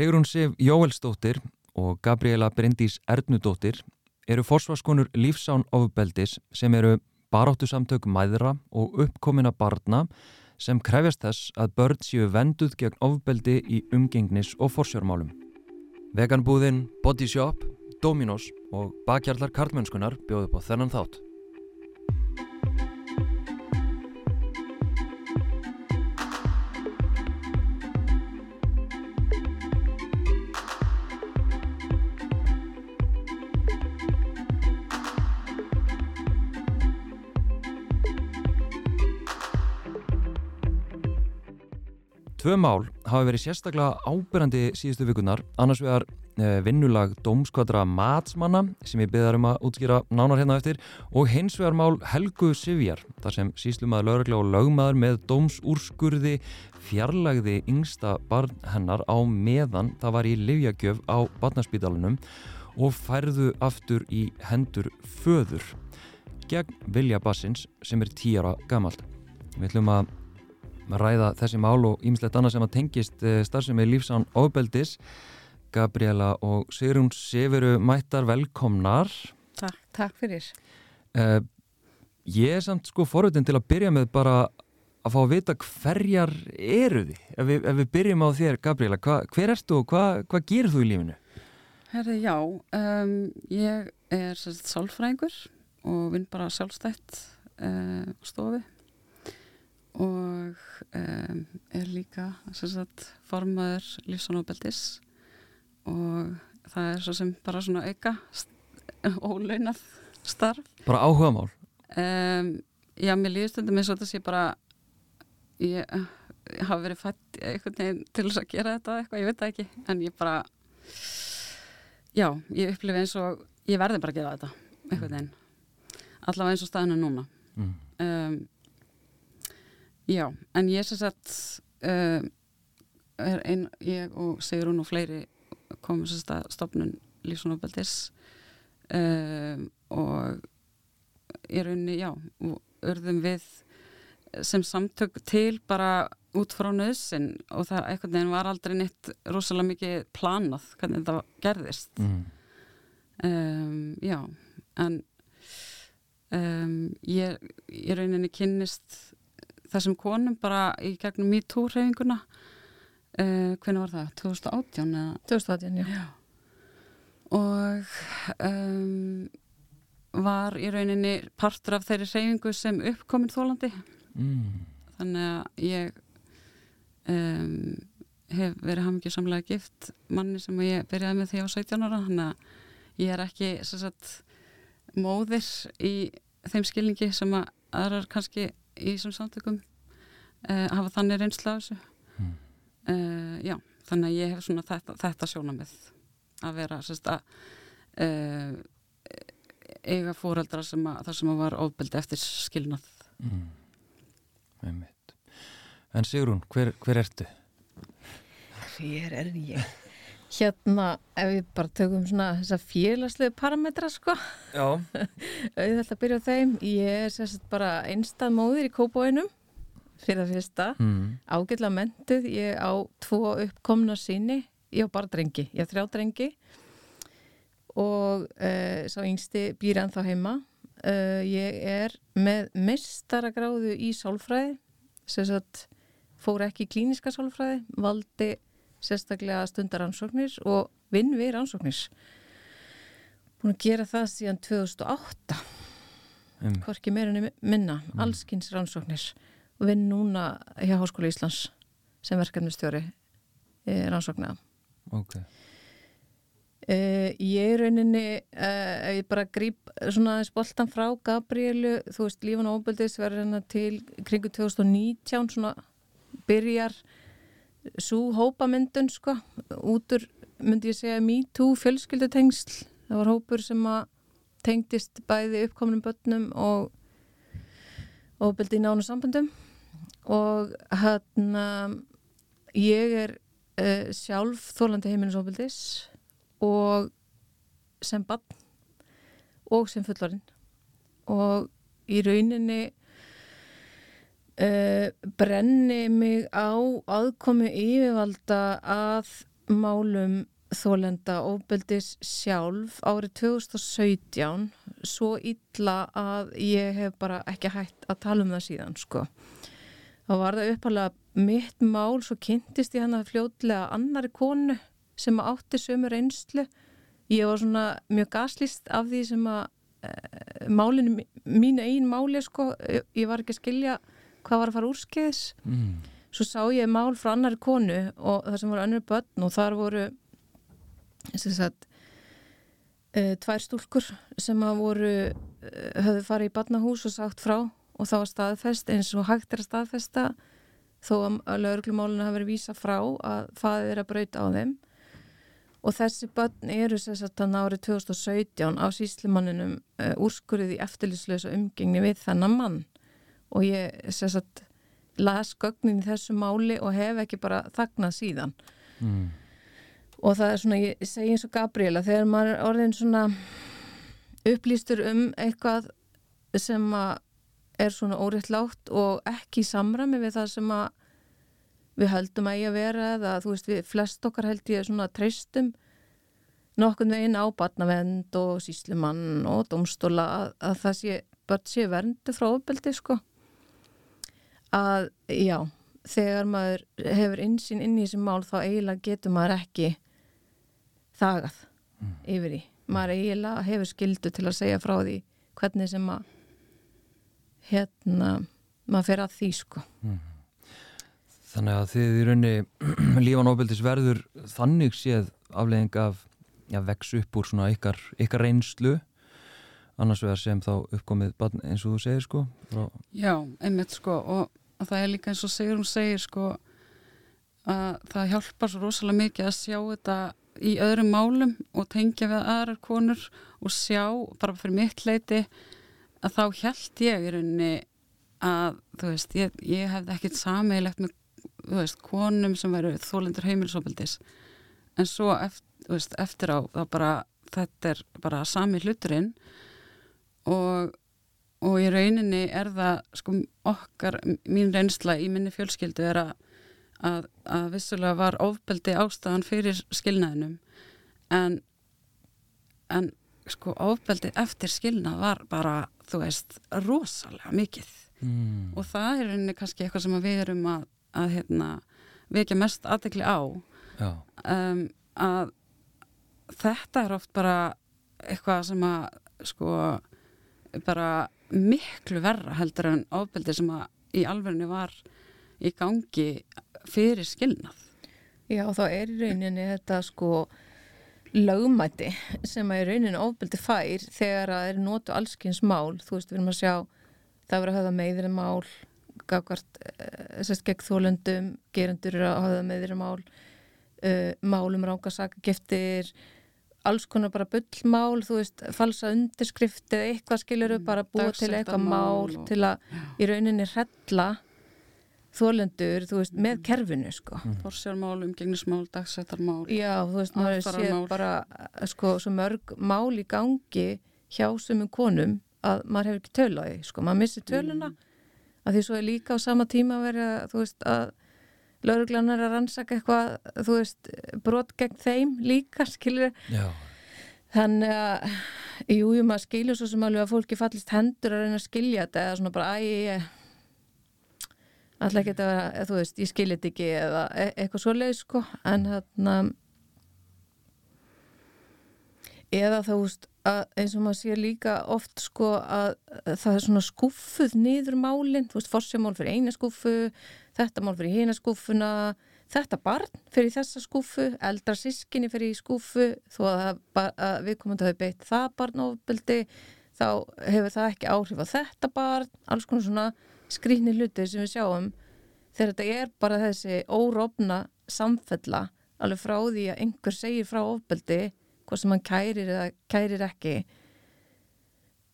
Sigrun Sif Jóelsdóttir og Gabriela Bryndís Ernudóttir eru forsvarskonur lífsán ofbeldis sem eru baráttu samtök mæðra og uppkomina barna sem krefjast þess að börn séu venduð gegn ofbeldi í umgengnis og forsjármálum. Veganbúðin, Body Shop, Dominos og bakhjarlar karlmennskunar bjóðu på þennan þátt. Tvö mál hafa verið sérstaklega ábyrjandi síðustu vikunar, annars vegar eh, vinnulag Dómskvadra Matsmanna sem ég beðar um að útskýra nánar hérna eftir og hins vegar mál Helgu Sivjar, þar sem síslumaður lögregla og lögmaður með dómsúrskurði fjarlagði yngsta barn hennar á meðan það var í livjagjöf á barnaspítalunum og færðu aftur í hendur föður gegn Vilja Bassins sem er tíara gamalt. Við ætlum að ræða þessi mál og ýmislegt annað sem að tengist starfsemi lífsán ofbeldis. Gabriela og Sigrun Sefuru mættar velkomnar. Takk, takk fyrir. Uh, Ég er samt sko forveitin til að byrja með bara að fá að vita hverjar eru þið. Ef við, ef við byrjum á þér Gabriela hva, hver ertu og hvað hva gerir þú í lífinu? Herði, já, um, ég er sálfræðingur og vinn bara sjálfstætt uh, stofi og um, er líka sagt, formaður lífsónubeldis og það er svo sem bara svona auka ólaunað starf. Bara áhuga mál? Um, já, mér líður stundum eins og þetta sé bara ég, ég hafa verið fætt veginn til þess að gera þetta eitthvað, ég veit það ekki. En ég bara já, ég upplifi eins og ég verði bara að gera þetta einhvern veginn. Allavega eins og staðinu núna. Mm. um, Já, en ég sem sagt uh, er ein, ég og Sigrun og fleiri komum sem sagt að stopnun lífsvonarbeldis uh, og ég er unni, já, örðum við sem samtök til bara út frá nöðsin og það eitthvað nefn var aldrei neitt rosalega mikið planað hvernig þetta gerðist mm. um, já en um, ég, ég rauninni kynnist þessum konum bara í gegnum MeToo-hreyfinguna uh, hvernig var það? 2018? Eða? 2018, já, já. og um, var í rauninni partur af þeirri hreyfingu sem uppkominn þólandi mm. þannig að ég um, hef verið hafmyggju samlega gift manni sem ég byrjaði með því á 17 ára þannig að ég er ekki sagt, móðir í þeim skilningi sem að aðrar kannski í þessum samtökum uh, hafa þannig reynsla af þessu mm. uh, já, þannig að ég hef svona þetta, þetta sjóna með að vera sérst að uh, eiga fóreldra sem að það sem að var ofbeldi eftir skilnað mm. En Sigrún, hver, hver ertu? Hver er ég? Hérna, ef við bara tökum svona þessa félagslegu parametra sko. Auðvitað að byrja á þeim. Ég er sérst bara einstað móðir í kópóinum fyrir að fyrsta. Mm. ágætla mentuð, ég á tvo uppkomna síni, ég á bara drengi ég á þrjá drengi. Og uh, sá yngsti býr ennþá heima. Uh, ég er með mestaragráðu í sálfræði. Sérst fór ekki klíniska sálfræði valdi sérstaklega stundaransóknir og vinn við rannsóknir. Búin að gera það síðan 2008 um. hvorki meirinni minna. Um. allskynns rannsóknir. Og vinn núna hjá Háskóla Íslands sem verkefnistjóri eh, rannsóknina ok. Uh, ég er rauninni uh, ef ég bara grýp svona spoltan frá Gabrielu, þú veist lífun og óbyldis verður hérna til kringu 2019 svona byrjar svo hópamyndun sko, útur myndi ég segja MeToo fjölskyldutengsl. Það var hópur sem að tengdist bæði uppkominum börnum og óbyldi í nánu sambundum og hérna ég er uh, sjálf þólandi heiminn óbyldis og sem bann og sem fullorinn og í rauninni uh, brenni mig á aðkomi yfirvalda að málum þólenda ofbeldis sjálf árið 2017 svo illa að ég hef bara ekki hægt að tala um það síðan sko. þá var það uppalega mitt mál svo kynntist ég hann að fljótlega annari konu sem átti sömur einslu ég var svona mjög gaslist af því sem að e, málinu, mínu einn máli sko, ég var ekki að skilja hvað var að fara úrskeiðis. Mm. svo sá ég mál frá annari konu og það sem voru önnur börn og þar voru sagt, uh, tvær stúlkur sem að voru uh, höfðu farið í barnahús og sagt frá og það var staðfest eins og hægt er að staðfesta þó að lauruglumáluna hafi verið vísa frá að faðið er að brauta á þeim. Og þessi börn eru sérstaklega árið 2017 á síslimanninum uh, úrskurðið í eftirlislösa umgengni við þennan mann og ég sérstaklega las gögnin í þessu máli og hef ekki bara þagnað síðan. Mm. Og það er svona, ég segi eins og Gabriela þegar maður er orðin svona upplýstur um eitthvað sem er svona óriðtlátt og ekki samrami við það sem við höldum að ég að vera eða þú veist við flest okkar held ég svona treystum nokkurn veginn á barnavend og síslimann og domstóla að, að það sé, sé verndu frá ofbeldi sko að já, þegar maður hefur einsinn inn í þessi mál þá eiginlega getur maður ekki þagað mm. yfir í maður eiginlega hefur skildu til að segja frá því hvernig sem að hérna maður fer að því sko mm. Þannig að þið í raunni lífan ofbeldis verður þannig séð aflegging af já, vex upp úr svona ykkar, ykkar reynslu annars vegar sem þá uppkomið eins og þú segir sko frá... Já, einmitt sko og, og það er líka eins og segur hún segir sko að það hjálpar svo rosalega mikið að sjá þetta í öðrum málum og tengja við aðrar konur og sjá bara fyrir mitt leiti að þá held ég í rauninni að þú veist, ég, ég hefði ekkert sameigilegt með veist, konum sem veru þólendur heimilsopildis en svo eftir, veist, eftir á bara, þetta er bara sami hluturinn og, og í rauninni er það sko okkar, mín reynsla í minni fjölskyldu er að að, að vissulega var ofbeldi ástafan fyrir skilnaðinum. En, en sko ofbeldi eftir skilnað var bara, þú veist, rosalega mikið. Mm. og það er einnig kannski eitthvað sem við erum að, að hérna, vekja mest aðdekli á. Um, að þetta er oft bara eitthvað sem að sko bara miklu verra heldur en ofbeldi sem að í alverðinu var í gangi fyrir skilnað. Já, þá er í rauninni þetta sko lögmætti sem að í rauninni ofbeldi fær þegar að er notu allskynns mál, þú veist, við erum að sjá það verður að hafa meðri mál gafkvart, þess að gegn þólendum gerendur eru að hafa meðri mál uh, málum rángasaka geftir alls konar bara bullmál, þú veist, falsa underskrift eða eitthvað skiluru, mm, bara búa til eitthvað mál og... til að í rauninni hrella þólendur, þú veist, með kerfinu sko. Mm. Forsjármál, umgengnismál, dagsættarmál Já, þú veist, maður sé bara sko, svo mörg mál í gangi hjá sumum konum að maður hefur ekki tölaði, sko, maður missir töluna mm. að því svo er líka á sama tíma að vera, þú veist, að lauruglanar að rannsaka eitthvað, þú veist brot gegn þeim líka, skilur Já. Þannig að, jújú, maður skilur svo sem alveg að fólki fallist hendur að reyna að skilja þetta eða svona bara, æ, ég alltaf ekki að vera, þú veist, ég skilit ekki eða e eitthvað svo leið sko. En hérna eða þú veist eins og maður sé líka oft sko að það er svona skuffuð niður málinn, þú veist, forsjamál fyrir eina skuffu, þetta mál fyrir hína skuffuna, þetta barn fyrir þessa skuffu, eldra sískinni fyrir í skuffu, þó að, að við komum til að hafa beitt það barnofbildi þá hefur það ekki áhrif á þetta barn, alls konar svona skrýnir hluti sem við sjáum. Þegar þetta er bara þessi órofna samfella alveg frá því að einhver segir frá ofbeldi hvað sem hann kærir eða kærir ekki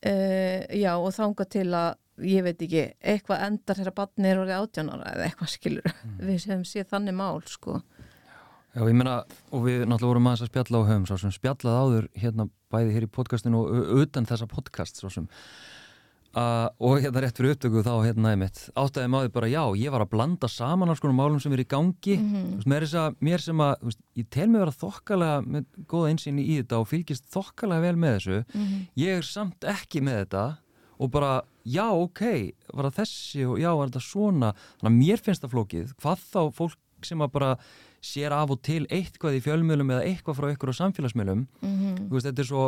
uh, já og þánga til að ég veit ekki, eitthvað endar þegar barni er orðið átjánára eða eitthvað skilur mm. við sem sé þannig mál sko Já, ég meina, og við náttúrulega vorum aðeins að spjalla á höfum, svo sem spjallað áður hérna bæði hér í podcastinu og utan þessa podcast, svo sem Uh, og hérna rétt fyrir upptöku þá hérna einmitt áttæði maður bara já, ég var að blanda saman alls konar málum sem er í gangi mm -hmm. veist, mér, að, mér sem að, veist, ég tel mig vera þokkalega með góða einsýni í þetta og fylgist þokkalega vel með þessu mm -hmm. ég er samt ekki með þetta og bara, já, ok var það þessi og já, var þetta svona þannig að mér finnst það flókið, hvað þá fólk sem að bara sér af og til eitthvað í fjölmjölum eða eitthvað frá ykkur á samfélagsmjölum mm -hmm. veist, þetta er svo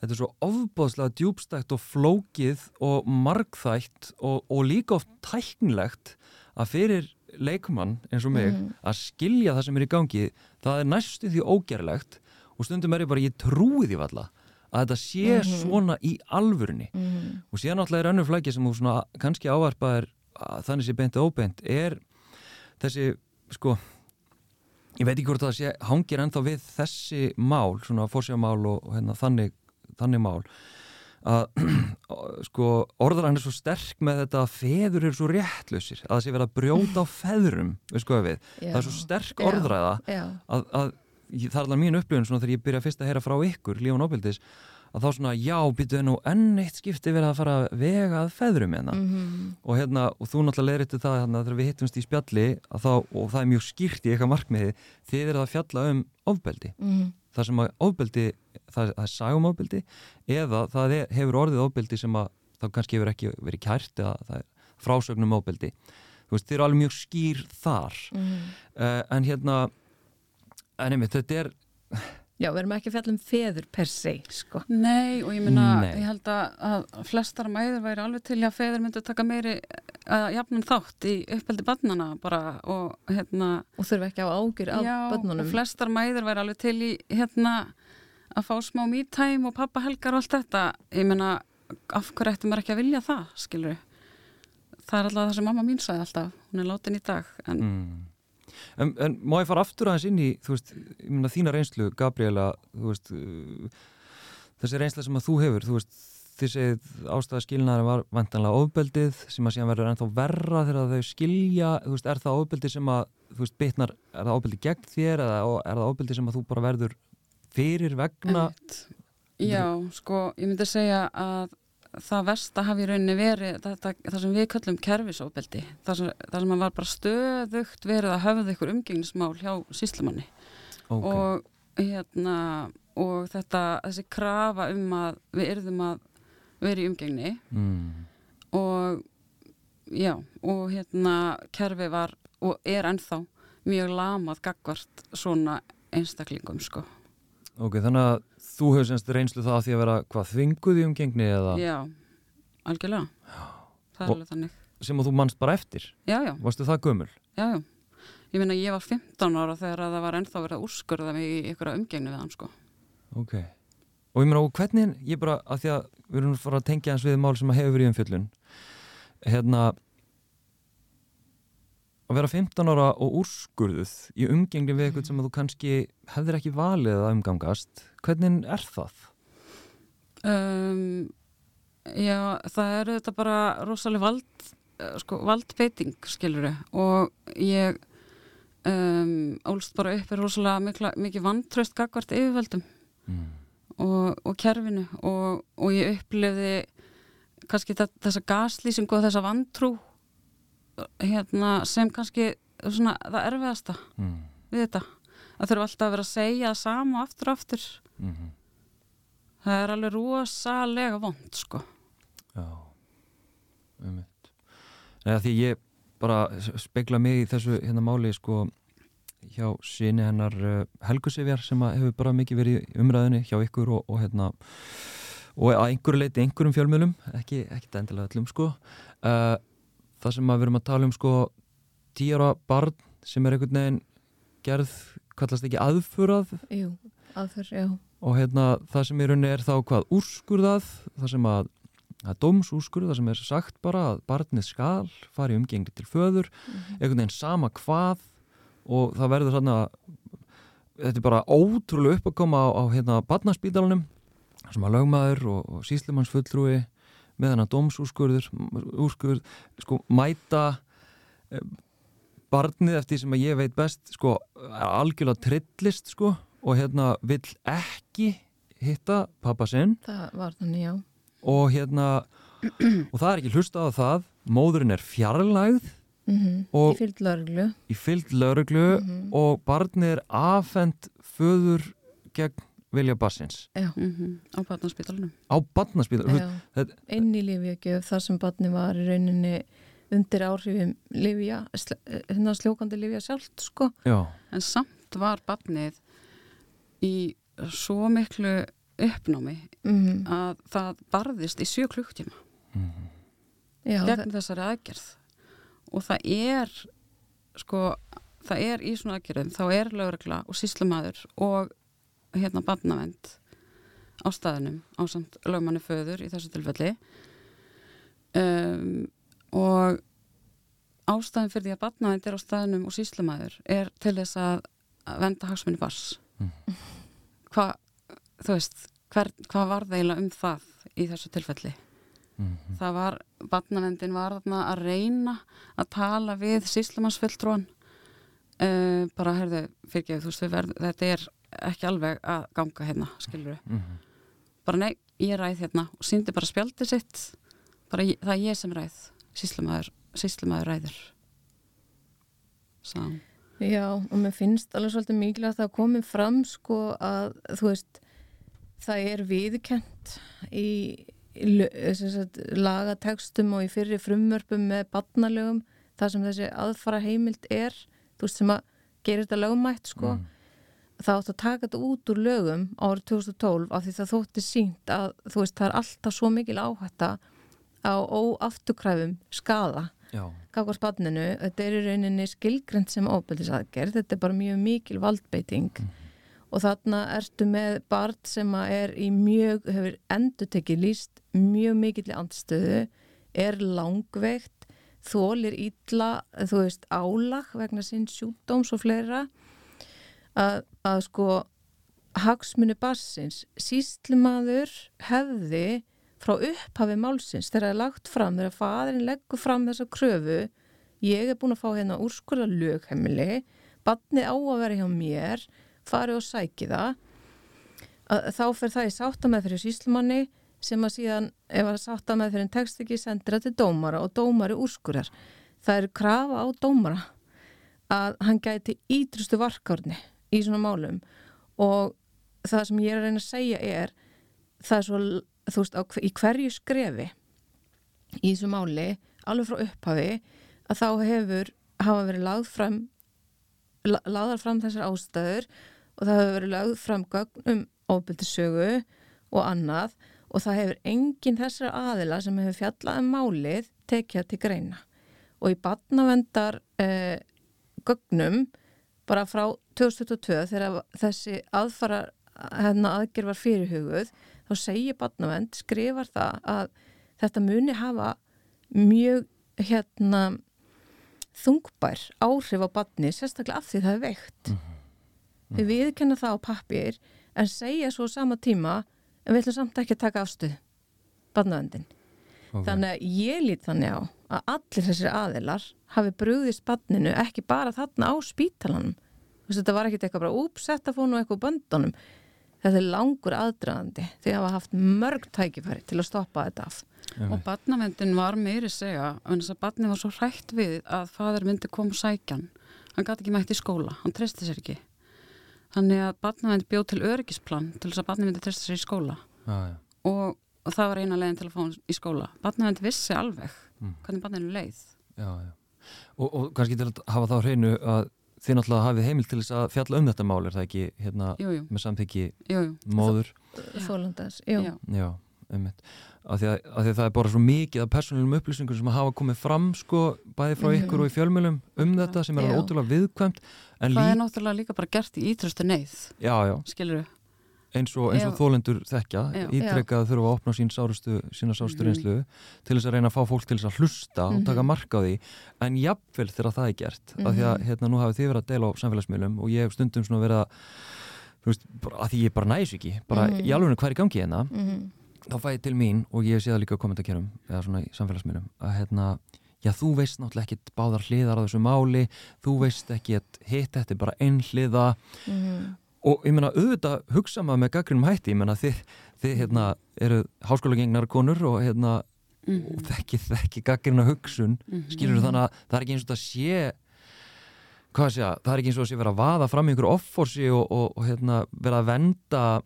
þetta er svo ofbóðslega djúbstækt og flókið og markþægt og, og líka oft tæknilegt að fyrir leikumann eins og mig mm. að skilja það sem er í gangi það er næstu því ógerlegt og stundum er ég bara, ég trúi því valla að þetta sé mm -hmm. svona í alvurni mm -hmm. og síðan alltaf er önnur flæki sem þú svona kannski ávarpaðir þannig sé beint og óbeint er þessi, sko ég veit ekki hvort það sé hangir ennþá við þessi mál, svona fórsjámál og, hérna, þannig þannig mál að sko orðar hann er svo sterk með þetta að feður eru svo réttlausir að það sé verið að brjóta á feðrum við skoðum við, já, það er svo sterk orðræða já, já. Að, að það er alveg mín upplifun svona þegar ég byrja fyrst að heyra frá ykkur lífun óbildis að þá svona já, býtu nú enn eitt skipti verið að fara vega að feðrum hérna. Mm -hmm. og hérna, og þú náttúrulega leiriti það hérna þegar við hittumst í spjalli þá, og það er mjög skýrt í eitthvað markmiði þið er að fjalla um ofbeldi. Mm -hmm þar sem að ofbeldi, það, það er sagum ofbeldi eða það er, hefur orðið ofbeldi sem að það kannski hefur ekki verið kært eða það er frásögnum ofbeldi. Þú veist, þeir eru alveg mjög skýr þar. Mm. uh, en hérna en einmitt, þetta er Já, við erum ekki fjallum feður per se, sko. Nei, og ég minna, ég held að flestar mæður væri alveg til að feður myndu að taka meiri að jafnum þátt í uppeldi barnana bara og hérna og þurfa ekki á ágjur af barnanum og flestar mæður væri alveg til í hérna að fá smá mítæm og pappahelgar og allt þetta ég menna af hverju ættum maður ekki að vilja það skilur það er alltaf það sem mamma mín sagði alltaf hún er látin í dag en, mm. En, en má ég fara aftur aðeins inn í veist, menna þína reynslu Gabriela, veist uh, þessi reynsla sem að þú hefur, þú veist þið segið ástæða skilnaðar var vantanlega ofbeldið sem að síðan verður ennþá verra þegar þau skilja, veist, er það ofbeldið sem að, veist, bitnar, er það ofbeldið gegn þér eða er það ofbeldið sem að þú bara verður fyrir vegna? Já, sko, ég myndi segja að það versta hafi í rauninni verið þetta, það sem við kallum kerfisofbeldi það sem, það sem var bara stöðugt verið að höfða ykkur umgengnismál hjá síslumanni okay. og hérna og þetta, þessi krafa um að við erðum að verið í umgengni mm. og já, og hérna kerfi var og er ennþá mjög lamað gagvart svona einstaklingum sko Ok, þannig að þú hefur semst reynslu það að því að vera hvað þvinguð í umgengni eða? Já, algjörlega já. það er alveg þannig Sem að þú mannst bara eftir? Já, já Varstu það gömul? Já, já Ég meina ég var 15 ára þegar það var ennþá verið að úrskurða mig í ykkur umgengni við hann sko Ok og ég meina og hvernig, ég bara að því að við erum fara að tengja eins við mál sem að hefur verið í umfjöllun hérna að vera 15 ára og úrskurðuð í umgengni við eitthvað sem þú kannski hefðir ekki valið að umgangast hvernig er það? Um, já, það eru þetta bara rosalega vald eh, sko, valdbeiting, skiluru og ég um, ólst bara upp er rosalega mikið vantraust gagvart yfirvöldum mm. og, og kerfinu. Og, og ég upplifði kannski þessa gaslýsingu og þessa vantrú hérna, sem kannski svona, það erfiðasta mm. við þetta. Að þurfa alltaf að vera að segja það sama aftur og aftur. Mm -hmm. það er alveg rosalega vond sko. Já um Nei, því ég bara spegla mig í þessu hérna máli sko hjá síni hennar uh, Helgusifjar sem hefur bara mikið verið umræðinu hjá ykkur og, og hérna og að einhverju leiti einhverjum fjölmjölum ekki, ekki endilega öllum sko. Uh, það sem að við erum að tala um sko tíara barn sem er einhvern veginn gerð, kallast ekki aðfurað. Jú, aðfur, já. Og hérna það sem í rauninni er þá hvað? Úrskurðað, það sem að það dómsúrskurð, það sem er sagt bara að barnið skal fari umgengli til föður, mm -hmm. einhvern veginn sama hvað. Og það verður svona þetta er bara ótrúlega upp að koma á, á hérna barnaspítalunum sem að lögmaður og, og síslimannsfulltrúi með hana dómsúrskurður úrskurð, sko mæta e, barnið eftir sem að ég veit best sko algjörlega trillist sko og hérna vill ekki hitta pappa sinn það var þannig já og hérna og það er ekki hlustað á það móðurinn er fjarlægð mm -hmm. í fyllt lauruglu í fyllt lauruglu mm -hmm. og barnið er afhengt föður gegn vilja bassins mm -hmm. á barnaspítalunum á barnaspítalunum inn í Lífjögjöf þar sem barnið var í rauninni undir áhrifum Lífja hérna sljókandi Lífja sjálft sko Já. en samt var barnið í svo miklu uppnámi mhm. að það barðist í sjö klukktíma mhm. gegn þessari aðgerð og það er sko, það er í svona aðgerðum þá er lögregla og síslumæður og hérna barnavend á staðinum á samt lögmanni föður í þessu tilfelli um, og ástæðin fyrir því að barnavend er á staðinum og síslumæður er til þess að venda hagsmunni bars mm. hvað þú veist, hver, hvað var það eiginlega um það í þessu tilfelli Mm -hmm. Það var, batnavendin var að reyna að tala við síslemansfulltrúan uh, bara, herðu, fyrirgeðu, þú veist, verð, þetta er ekki alveg að ganga hérna, skilur við. Mm -hmm. Bara nei, ég ræð hérna og síndi bara spjaldið sitt, bara ég, það er ég sem ræð, síslemaður, síslemaður ræður. Sá. Já, og mér finnst alveg svolítið mikilvægt að það komi fram, sko, að, þú veist, það er viðkent í lagatekstum og í fyrri frumvörpum með barnalögum þar sem þessi aðfara heimild er þú veist sem að gera þetta lögumætt sko mm. Það átt að taka þetta út úr lögum árið 2012 af því það þótti sínt að þú veist það er alltaf svo mikil áhætta á óafturkræfum skada kakvar spanninu, þetta er í rauninni skilgrend sem óbyrðisaðgerð, þetta er bara mjög mikil valdbeiting. Mm og þarna ertu með barn sem er í mjög, hefur endur tekið líst mjög mikill í andstöðu, er langveikt, þólir ítla, þú veist, álag vegna sinn sjúkdóms og fleira að, að sko hagsmunni barsins síslimaður hefði frá upphafi málsins þegar það er lagt fram, þegar fadurinn leggur fram þessa kröfu, ég er búin að fá hérna úrskurða lögheimili, barnið á að vera hjá mér farið og sæki það þá fer það í sáttamæð fyrir síslumanni sem að síðan ef að sáttamæð fyrir en tekst ekki sendir það til dómara og dómari úrskurar það eru krafa á dómara að hann gæti ídrustu varkárni í svona málum. Og það sem ég er að reyna að segja er það er svo, þú veist, á, í hverju skrefi í þessu máli, alveg frá upphafi að þá hefur hafa verið lagð fram lagðar fram þessar ástæður og það hefur verið lögð fram gögn um óbyrtisögu og annað og það hefur enginn þessar aðila sem hefur fjallað um málið tekjað til greina. Og í badnavendar eh, gögnum bara frá 2022 þegar þessi aðfara hérna aðgerð var fyrirhuguð þá segir badnavend, skrifar það að þetta muni hafa mjög hérna þungbær áhrif á badni sérstaklega af því það er veikt mm -hmm við mm. viðkenna það á pappir en segja svo sama tíma en við ætlum samt ekki að taka afstuð barnaðendin okay. þannig að ég lít þannig á að allir þessir aðilar hafi brúðist barninu ekki bara þarna á spítalanum. Þetta var ekki eitthvað bara úpsetta fónu og eitthvað böndunum. Þetta er langur aðdraðandi því að hafa haft mörg tækifæri til að stoppa þetta af. Og barnavendin var meiri segja en þess að barni var svo hrætt við að fadur myndi koma sækjan hann. Gæti ekki mætt í skóla, hann treysti sér ekki. Þannig að barnavendi bjóð til öryggisplan til þess að barnavendi myndi treysta sér í skóla. Já, já. Og, og það var eina leginn til að fá hann í skóla. Barnavendi vissi alveg mm. hvernig barnavendinu leið. Já, já. Og, og kannski til að hafa þá hreinu að þið náttúrulega hafið heimil til þess að fjalla um þetta mál, er það ekki hérna jú, jú. með samþyggi móður? Þólandas, jú. Já, ummitt af því, af því að það er bara svo mikið af persónulum upplýsingum sem hafa komið fram sko, bæði frá ykkur og í fjölmjölum um þetta sem er ótrúlega viðkvæmt Það lík... er náttúrulega líka bara gert í ítrustu neyð skilur við eins og, eins og þólendur þekkja ítrekkað þurfa að opna sín sárustu, sína sárustu mm. reynslu til þess að reyna að fá fólk til þess að hlusta mm. og taka mhm. marka á því en jafnvel þegar það er gert mm. af því að mhm. hérna nú hafið þið verið að dela á samfélagsmiðlum og ég hef stundum svona verið að þú veist, að því ég bara næs ekki bara mhm. í alveg er í gangi hérna þá fæ ég til mín og ég sé það líka á kommentarkerum eða svona í samfélagsmiðlum að hérna, já þú veist náttúrulega ekki báðar hliðar á þessu máli, þú veist ekki hitt, þetta er bara einn hliða mm -hmm. Og ég menna auðvitað hugsa maður með gaggrinum hætti, ég menna þið, þið hérna eru háskóla gengnar konur og hérna mm -hmm. og þekki þekki gaggrina hugsun mm -hmm. skilur þannig að það er ekki eins og þetta sé hvað sé að það er ekki eins og þetta sé vera að vaða fram í einhverju offorsi og, og, og hérna, vera að venda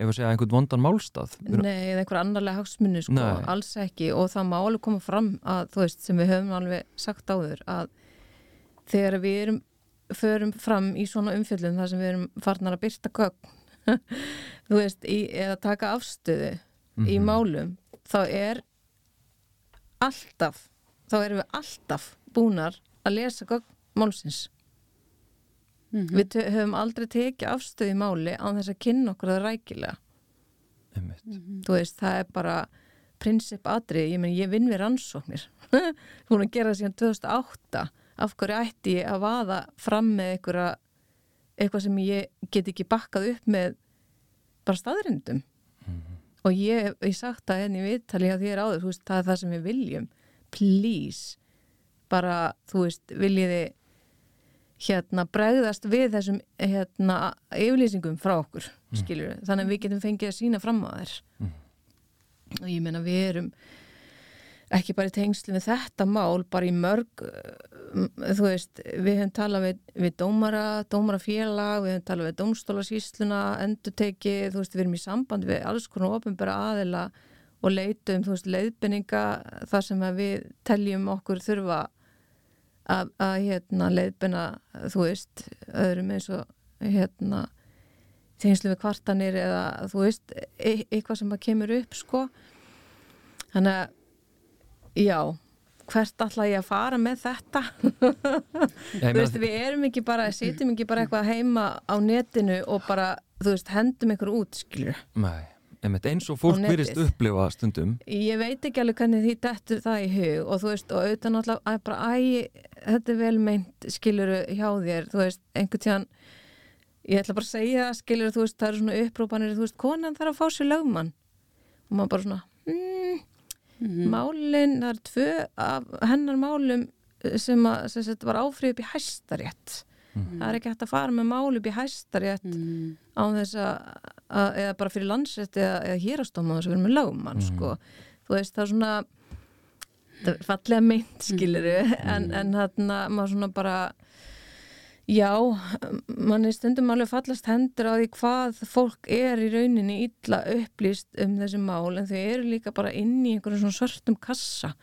ef að segja einhvern vondan málstað Nei, eða einhver annarlega hagsmunni sko, Nei. alls ekki og það má alveg koma fram að þú veist, sem við höfum alveg sagt áður að þegar við erum förum fram í svona umfjöldum þar sem við erum farnar að byrta gögn þú veist, í, eða taka afstöðu mm -hmm. í mhm. málum þá er alltaf þá erum við alltaf búnar að lesa gögn málsins mm -hmm. við höfum aldrei tekið afstöðu í máli á þess að kynna okkur að rækilega mm -hmm. þú veist, það er bara prinsip atrið, ég menn ég vinn við rannsóknir hún að gera síðan 2008 af hverju ætti ég að vaða fram með einhverja eitthvað sem ég get ekki bakkað upp með bara staðrindum mm -hmm. og ég, ég sagt að henni viðtali að því er áður, veist, það er það sem við viljum please bara, þú veist, viljiði hérna bregðast við þessum hérna yfirlýsingum frá okkur, mm. skiljur þannig að við getum fengið að sína fram á þær mm. og ég menna við erum ekki bara í tengslu við þetta mál, bara í mörg þú veist, við hefum talað við, við dómara, dómarafélag við hefum talað við dómstólasísluna endurteki, þú veist, við erum í samband við alls konar ofinbæra aðila og leitum, þú veist, leiðbenninga þar sem við teljum okkur þurfa að, að hérna, leiðbenna, þú veist öðrum eins og hérna tengslu við kvartanir eða þú veist, e eitthvað sem að kemur upp, sko. Þannig að Já, hvert ætla ég að fara með þetta? þú veist, við erum ekki bara, sitjum ekki bara eitthvað heima á netinu og bara, þú veist, hendum ykkur út, skilur. Nei, eins og fólk virist upplifa stundum. Ég veit ekki alveg hvernig því dettur það í hug og þú veist, og auðvitað náttúrulega að bara, æ, þetta er vel meint, skiluru, hjá þér, þú veist, einhvern tíðan, ég ætla bara að segja, skiluru, þú veist, það eru svona upprópanir, þú veist, konan þarf að fá sér lögmann og maður bara svona, hmm mm -hmm. málinn, það er tvö af hennar málum eh, sem, að, sem sagt, var áfrið upp í hæstarétt mm -hmm. það er ekki hægt að fara með mál upp í hæstarétt mm -hmm. á þess að eða bara fyrir landsrétt eða, eða hýrastóma þess að vera með lögumann mhm. sko. þú veist það er svona það er fallega meint skiliru mhm. en, en þarna maður svona bara Já, mann er stundum alveg fallast hendur á því hvað fólk er í rauninni illa upplýst um þessi mál en þau eru líka bara inn í einhverjum svona svartum kassa.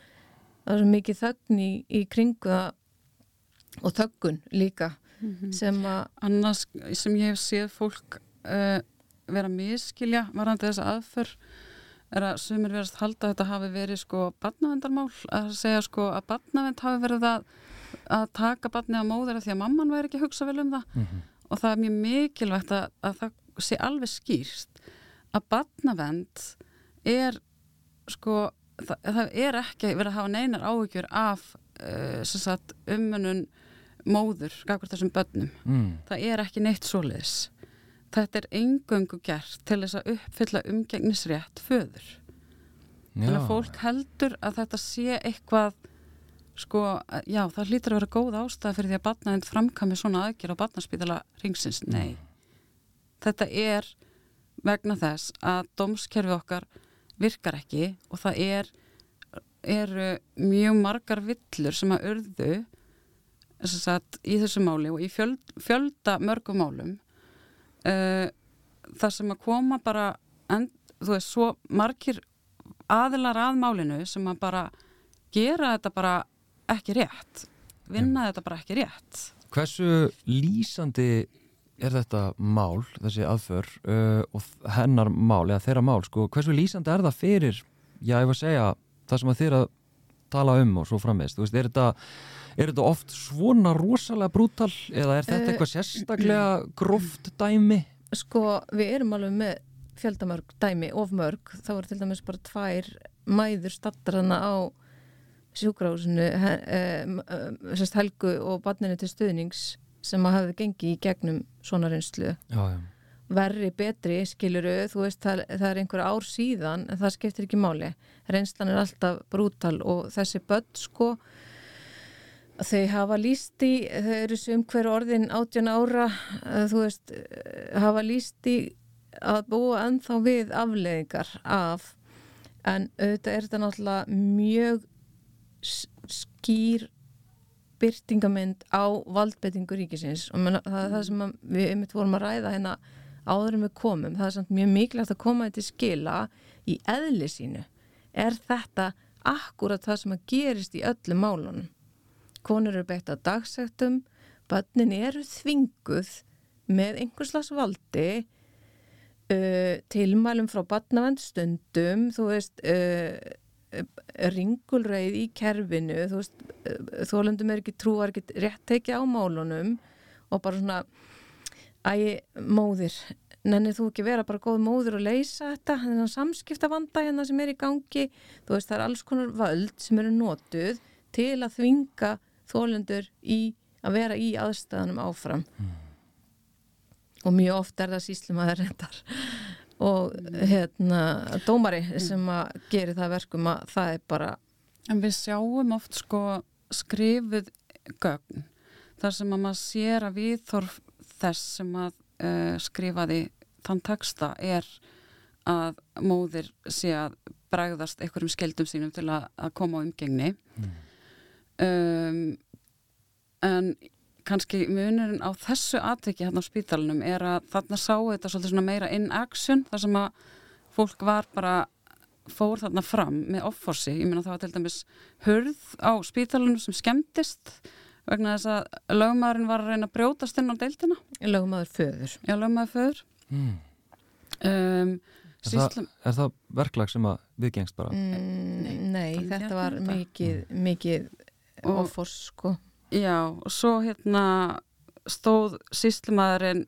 Það er svo mikið þögn í, í kringu það og þöggun líka mm -hmm. sem að... Annars sem ég hef séð fólk uh, vera miskilja varandi þessa aðför er að sumir verðast halda að þetta hafi verið sko badnavendarmál að segja sko að badnavend hafi verið að að taka barnið á móður því að mamman væri ekki að hugsa vel um það mm -hmm. og það er mjög mikilvægt að, að það sé alveg skýrst að barnavend er sko það, það er ekki verið að hafa neinar áhugjur af uh, umönun móður gafur þessum börnum mm. það er ekki neitt svoleiðis þetta er engöngu gert til þess að uppfylla umgengnisrétt föður Já. þannig að fólk heldur að þetta sé eitthvað sko, já, það hlýtur að vera góð ástæða fyrir því að batnaðind framkami svona aðgjör á batnarspítala ringsins, mm. nei þetta er vegna þess að domskerfi okkar virkar ekki og það er eru mjög margar villur sem að örðu sagt, í þessu máli og í fjöld, fjölda mörgum málum uh, þar sem að koma bara en, þú veist, svo margir aðilar að málinu sem að bara gera þetta bara ekki rétt. Vinna ja. þetta bara ekki rétt. Hversu lýsandi er þetta mál, þessi aðför uh, og hennar mál, eða þeirra mál sko, hversu lýsandi er það fyrir já, ég var að segja, það sem að þeirra tala um og svo framist, þú veist, er þetta er þetta oft svona rosalega brútal, eða er þetta uh, eitthvað sérstaklega gróft dæmi? Sko, við erum alveg með fjöldamörg dæmi, ofmörg, þá er til dæmis bara tvær mæður stattarana á sjúkrahúsinu uh, helgu og barninu til stuðnings sem að hafa gengið í gegnum svona reynslu. Já, já. verri, betri, skiluru þú veist, það, það er einhver ár síðan en það skiptir ekki máli. Reynslan er alltaf brútal og þessi börn sko þau hafa líst í þau eru sem hver orðin 18 ára þú veist, hafa líst í að búa ennþá við afleðingar af. En auðvitað er þetta náttúrulega mjög skýr byrtingamind á valdbettingu ríkisins. Og menna, það er það sem við um þetta vorum að ræða hérna áður um við komum, það er samt mjög mikilvægt að koma þetta í skila í eðli sínu. Er þetta akkurat það sem að gerist í öllum málunum? Konur eru beitt á dagsættum bönnin eru þvinguð með einhverslas valdi uh, tilmælum frá bannavend stundum þú veist uh, ringulreið í kerfinu þú veist, uh, þólendum er ekki trúar ekki rétt tekið á málunum og bara svona æg móðir, nennir þú ekki vera bara góð móður og leysa þetta þennan samskipta vanda hérna sem er í gangi? Þú veist, það er alls konar völd sem eru nótuð til að þvinga þólendur í að vera í aðstæðanum áfram. Mm. og mjög oft er það síslum að það rendar og hérna dómari sem að gera það verkum að það er bara En við sjáum oft sko skrifið gögn þar sem að maður sér að við þorf þess sem að uh, skrifaði þann texta er að móðir sé að bregðast einhverjum skeldum sínum til að, að koma á umgengni mm. um, en kannski munurinn á þessu atviki hérna á spítalunum er að þarna sáu þetta svolítið meira in action þar sem að fólk var bara fór þarna fram með offorsi, ég meina það var til dæmis hörð á spítalunum sem skemmtist vegna þess að lögumæðurinn var að reyna að brjótast inn á deildina. Lögumæður föður. Já, lögumæður föður. Mm. um, er, það, er það verklag sem að viðgengst bara? Mm, nei, nei þetta var mikið, mikið offors sko Já, og svo hérna stóð síslimaðurinn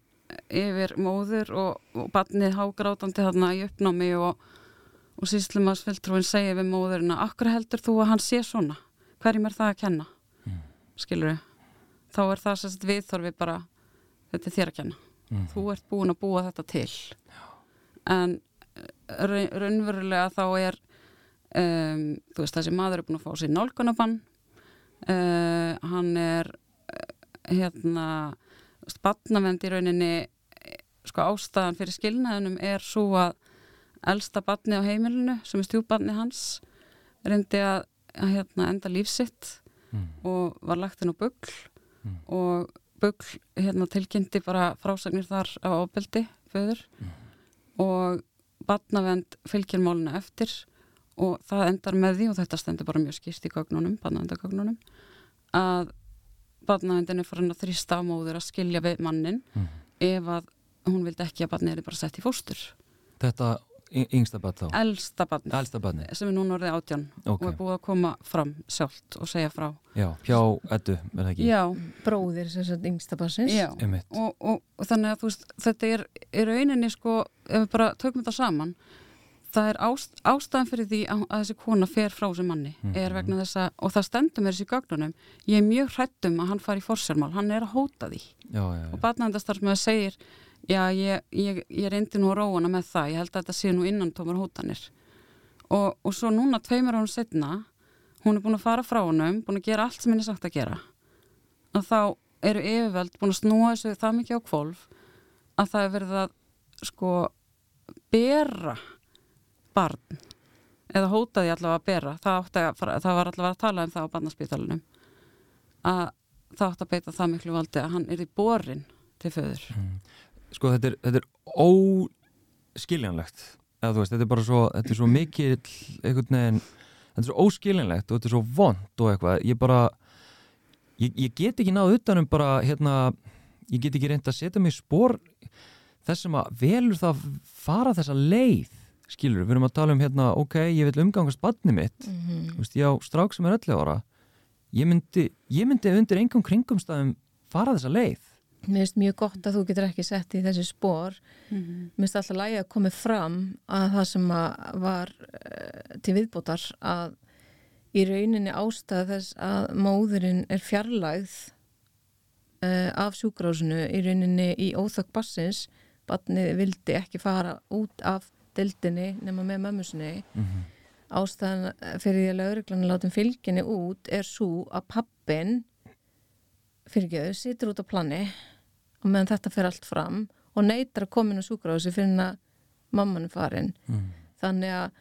yfir móður og, og barnið hágrátandi hérna í uppnámi og, og síslimaðsfjöldrúin segja við móðurinn að akkur heldur þú að hann sé svona? Hverjum er það að kenna? Mm. Skilur við? Þá er það sérst viðþorfi bara þetta er þér að kenna. Mm. Þú ert búin að búa þetta til. Já. En eh, raunverulega þá er um, þú veist þessi maður er búin að fá sér nálgunabann Uh, hann er uh, hérna spannavend í rauninni sko ástæðan fyrir skilnaðunum er svo að elsta barni á heimilinu sem er stjúbarni hans reyndi að, að hérna, enda lífsitt mm. og var lagt inn á bugl mm. og bugl hérna, tilkynnti bara frásagnir þar á ábeldi föður mm. og barnavend fylgir máluna eftir og það endar með því og þetta stendur bara mjög skýrst í gögnunum, barnavendagögnunum að barnavendin er farin að þrýsta á móður að skilja við mannin mm. ef að hún vildi ekki að barni er bara sett í fóstur Þetta yngsta barn þá? Elsta barni, Elsta barni. sem er núna orðið átján okay. og er búið að koma fram sjálft og segja frá Já, hjá ettu, er það ekki? Já, bróðir sem sagt yngsta barnsins Já, og, og, og þannig að veist, þetta er, er rauninni sko, ef við bara tökum þetta saman það er ást, ástæðan fyrir því að, að þessi kona fer frá þessu manni mm -hmm. er vegna þess að, og það stendur mér þessi gögnunum, ég er mjög hrættum að hann fari í fórsjálfmál, hann er að hóta því já, já, já. og batnændastarfsmöðu segir já, ég, ég, ég reyndi nú að róana með það, ég held að þetta sé nú innan tómar hótanir og, og svo núna tveimur ánum setna hún er búin að fara frá hannum, búin að gera allt sem henni sagt að gera og þá eru yfirveld búin að snúa þessu það mikið á kvolf að það er verið að sko bera barn. Eða hótaði allavega að bera. Það, að, það var allavega að tala um það á barnaspítalunum að það átt að beita það miklu valdi að hann er í borin til föður. Mm. Sko þetta er, þetta er óskiljanlegt eða þú veist, þetta er bara svo þetta er svo mikið einhvern veginn þetta er svo óskiljanlegt og þetta er svo vond og eitthvað, ég bara ég, ég get ekki náðu utanum bara hérna, ég get ekki reynd að setja mig spór þessum að velur það fara þessa leið skilur, við erum að tala um hérna ok, ég vil umgangast badni mitt mm -hmm. veist, ég á strák sem er 11 ára ég myndi, ég myndi undir engum kringumstæðum fara þessa leið Mér finnst mjög gott að þú getur ekki sett í þessi spór mm -hmm. mér finnst alltaf lægi að komið fram að það sem að var uh, til viðbótar að í rauninni ástæða þess að móðurinn er fjarlægð uh, af sjúkrásinu í rauninni í óþökk bassins badni vildi ekki fara út af dildinni nema með mömmusinni mm -hmm. ástæðan fyrir því að lauruglan látum fylginni út er svo að pappin fyrirgeðu situr út á plani og meðan þetta fer allt fram og neytar að koma inn á súkrási fyrir að mamman er farin mm. þannig að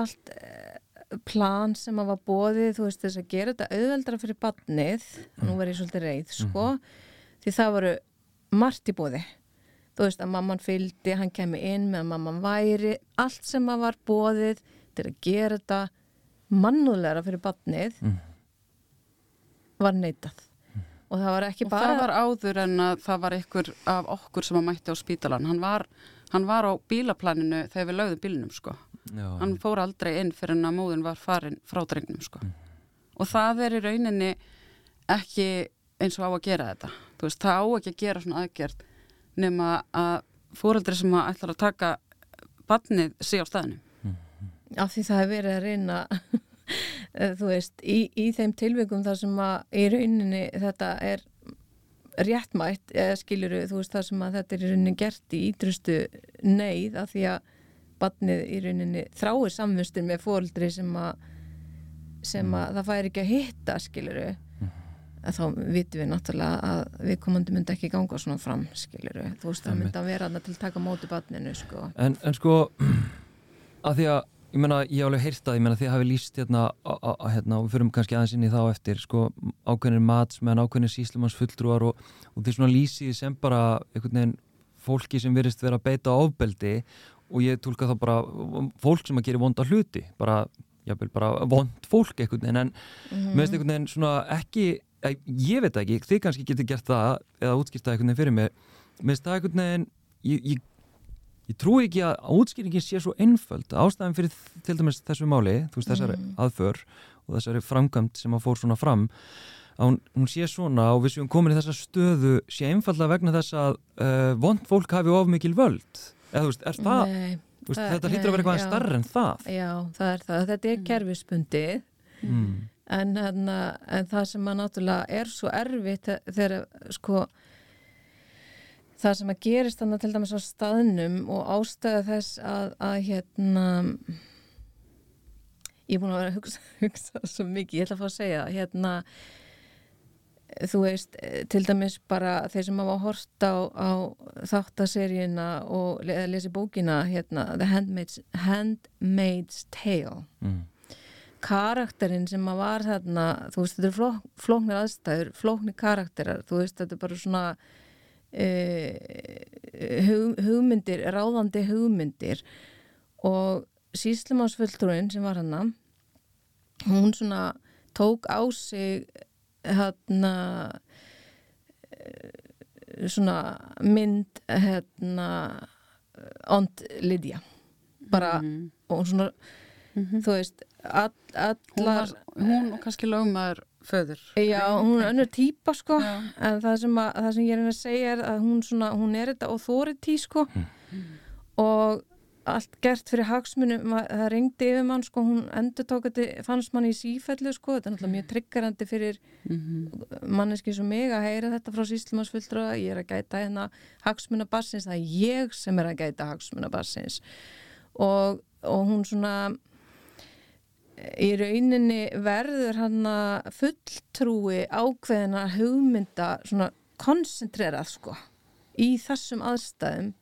allt plan sem að var bóðið þú veist þess að gera þetta auðveldra fyrir badnið, mm. nú verður ég svolítið reið sko, mm. því það voru margt í bóði þú veist að mamman fylgdi, hann kemi inn með að mamman væri, allt sem að var bóðið til að gera þetta mannúðleira fyrir badnið mm. var neitað mm. og það var ekki og bara og það var áður en að það var ykkur af okkur sem að mætti á spítalan hann var, hann var á bílaplaninu þegar við lögðum bílinum sko Já, hann fór aldrei inn fyrir en að móðun var farin frá drengnum sko mm. og það er í rauninni ekki eins og á að gera þetta veist, það á ekki að gera svona aðgerð nema að fóreldri sem að ætlar að taka barnið sé á staðinu. Af því það hefur verið að reyna þú veist, í, í þeim tilvægum þar sem að í rauninni þetta er réttmætt, eða skiluru þú veist það sem að þetta er í rauninni gert í ídrustu neyð af því að barnið í rauninni þráir samfustur með fóldri sem að sem að það fær ekki að hitta skiluru mm. Þá vitum við náttúrulega að við komandi myndi ekki ganga svona fram skiluru, þú veist það myndi að vera að til að taka móti barninu sko. En, en sko að því að ég menna, ég hef alveg heyrt að ég menna því að hafi líst hérna, hérna og við fyrum kannski aðeins inn í þá eftir sko ákveðinir matsmenn, ákveðinir síslumansfulltrúar og, og því svona lýsið sem bara einhvern veginn fólki sem verist vera að beita ofbeldi og ég tólka þá bara fólk sem að gera vonda hluti bara, jáfnveil bara vond fólk einhvern veginn en mm. meðst einhvern veginn svona ekki, ég veit ekki þið kannski getur gert það eða útskýrta einhvern veginn fyrir mig meðst það einhvern veginn ég, ég, ég trú ekki að útskýringin sé svo einföld. Ástæðan fyrir til dæmis þessu máli þú veist þessari mm. aðför og þessari framkvæmt sem að fór svona fram að hún, hún sé svona og við séum komin í þessa stöðu sé einfalda vegna þess að uh, vond fólk hafi of mikil völd. Eða þú veist, er það, nei, veist, það þetta hlýtur að vera eitthvað starra en það. Já, það er það, þetta er mm. kerfispundi mm. En, en, en það sem að náttúrulega er svo erfitt þegar sko það sem að gerist þannig til dæmis á staðnum og ástæða þess að, að hérna ég er búin að vera að hugsa, hugsa svo mikið, ég ætla að fá að segja hérna þú veist, til dæmis bara þeir sem hafa hort á, á þáttaseríuna og le lesi bókina hérna, The Handmaid's, Handmaid's Tale mm. Karakterinn sem að var þarna, þú veist, þetta er flók, flóknir aðstæður, flóknir karakterar þú veist, þetta er bara svona uh, hug, hugmyndir ráðandi hugmyndir og síslimánsfulltrúin sem var hann hún svona tók á sig hérna svona mynd hérna ond Lidja bara mm -hmm. og svona mm -hmm. þú veist all, allar hún, var, hún og kannski lögmaður föður já hún er önnur típa sko já. en það sem, að, það sem ég er að segja er að hún, svona, hún er þetta authority sko mm. og allt gert fyrir hagsmunum það ringdi yfir mann sko hún endur tókati fannst mann í sífellu sko þetta er náttúrulega mjög triggerandi fyrir mm -hmm. manneski sem mig að heyra þetta frá síslumansfulltrú ég er að gæta hérna hagsmunabassins það er ég sem er að gæta hagsmunabassins og, og hún svona í rauninni verður hann að fulltrúi ákveðina hugmynda svona koncentrerað sko í þessum aðstæðum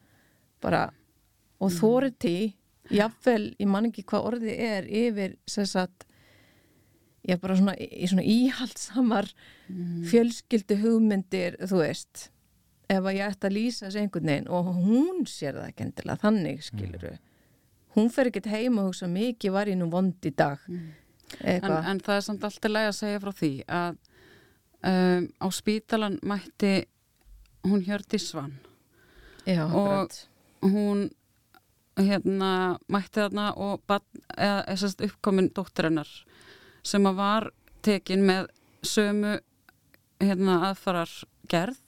bara og mm. þóriti jáfnvel, ég man ekki hvað orðið er yfir sagt, ég er bara svona í svona íhaldsamar mm. fjölskyldu hugmyndir þú veist ef að ég ætti að lýsa þessu einhvern veginn og hún sér það ekki endilega þannig skiluru mm. Hún fer ekkert heim og hugsa mikið var ég nú vond í dag? Mm. en, en það er samt alltaf læg að segja frá því að um, á spítalan mætti hún hjördi svann Já, og hún hérna mætti þarna og eða, eða uppkomin dótturinnar sem að var tekin með sömu hérna aðfarar gerð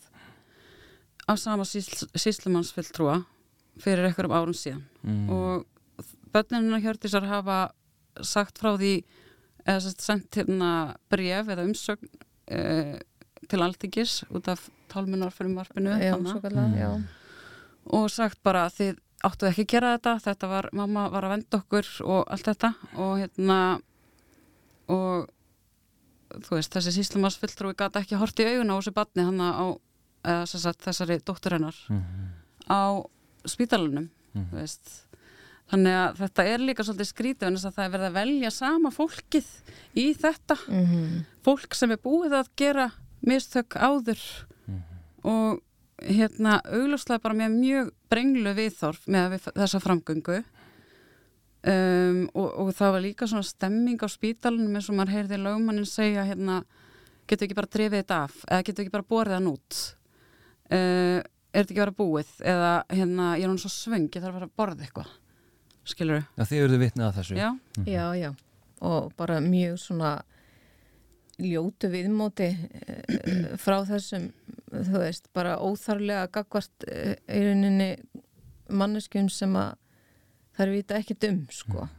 af sama síslumannsfylltrúa fyrir einhverjum árum síðan. Mm. og börnunina hjörtisar hafa sagt frá því eða sendt hérna bref eða umsögn e, til alltingis út af tálmunar fyrir marfinu mm. og sagt bara að þið áttu ekki að gera þetta þetta var, mamma var að venda okkur og allt þetta og hérna og þú veist, þessi síslumarsfylltrúi gæti ekki hort í augun á þessu batni hann á, eða sagt, þessari dóttur hennar mm -hmm. á spítalunum mm -hmm. Þannig að þetta er líka svolítið skrítið en þess að það er verið að velja sama fólkið í þetta. Mm -hmm. fólk sem er búið að gera mistök áður. Og hérna augljóslega bara með mjög brenglu viðþorf með við þessa framgöngu. Um, og, og það var líka svona stemming á spítalunum eins og maður heyrði lögmannin segja hérna getur ekki bara drefið þetta af? Eða getur ekki bara borðið hann út? Uh, er þetta ekki bara búið? Eða hérna ég er hún svo svöng ég þarf að fara að borða eitthvað skilur þú? Já þið eruðu vitnið að þessu Já, mm -hmm. já, já og bara mjög svona ljótu viðmóti uh, frá þessum þú veist, bara óþarlega gagvart í rauninni manneskjum sem að það er vita ekki dum, sko mm.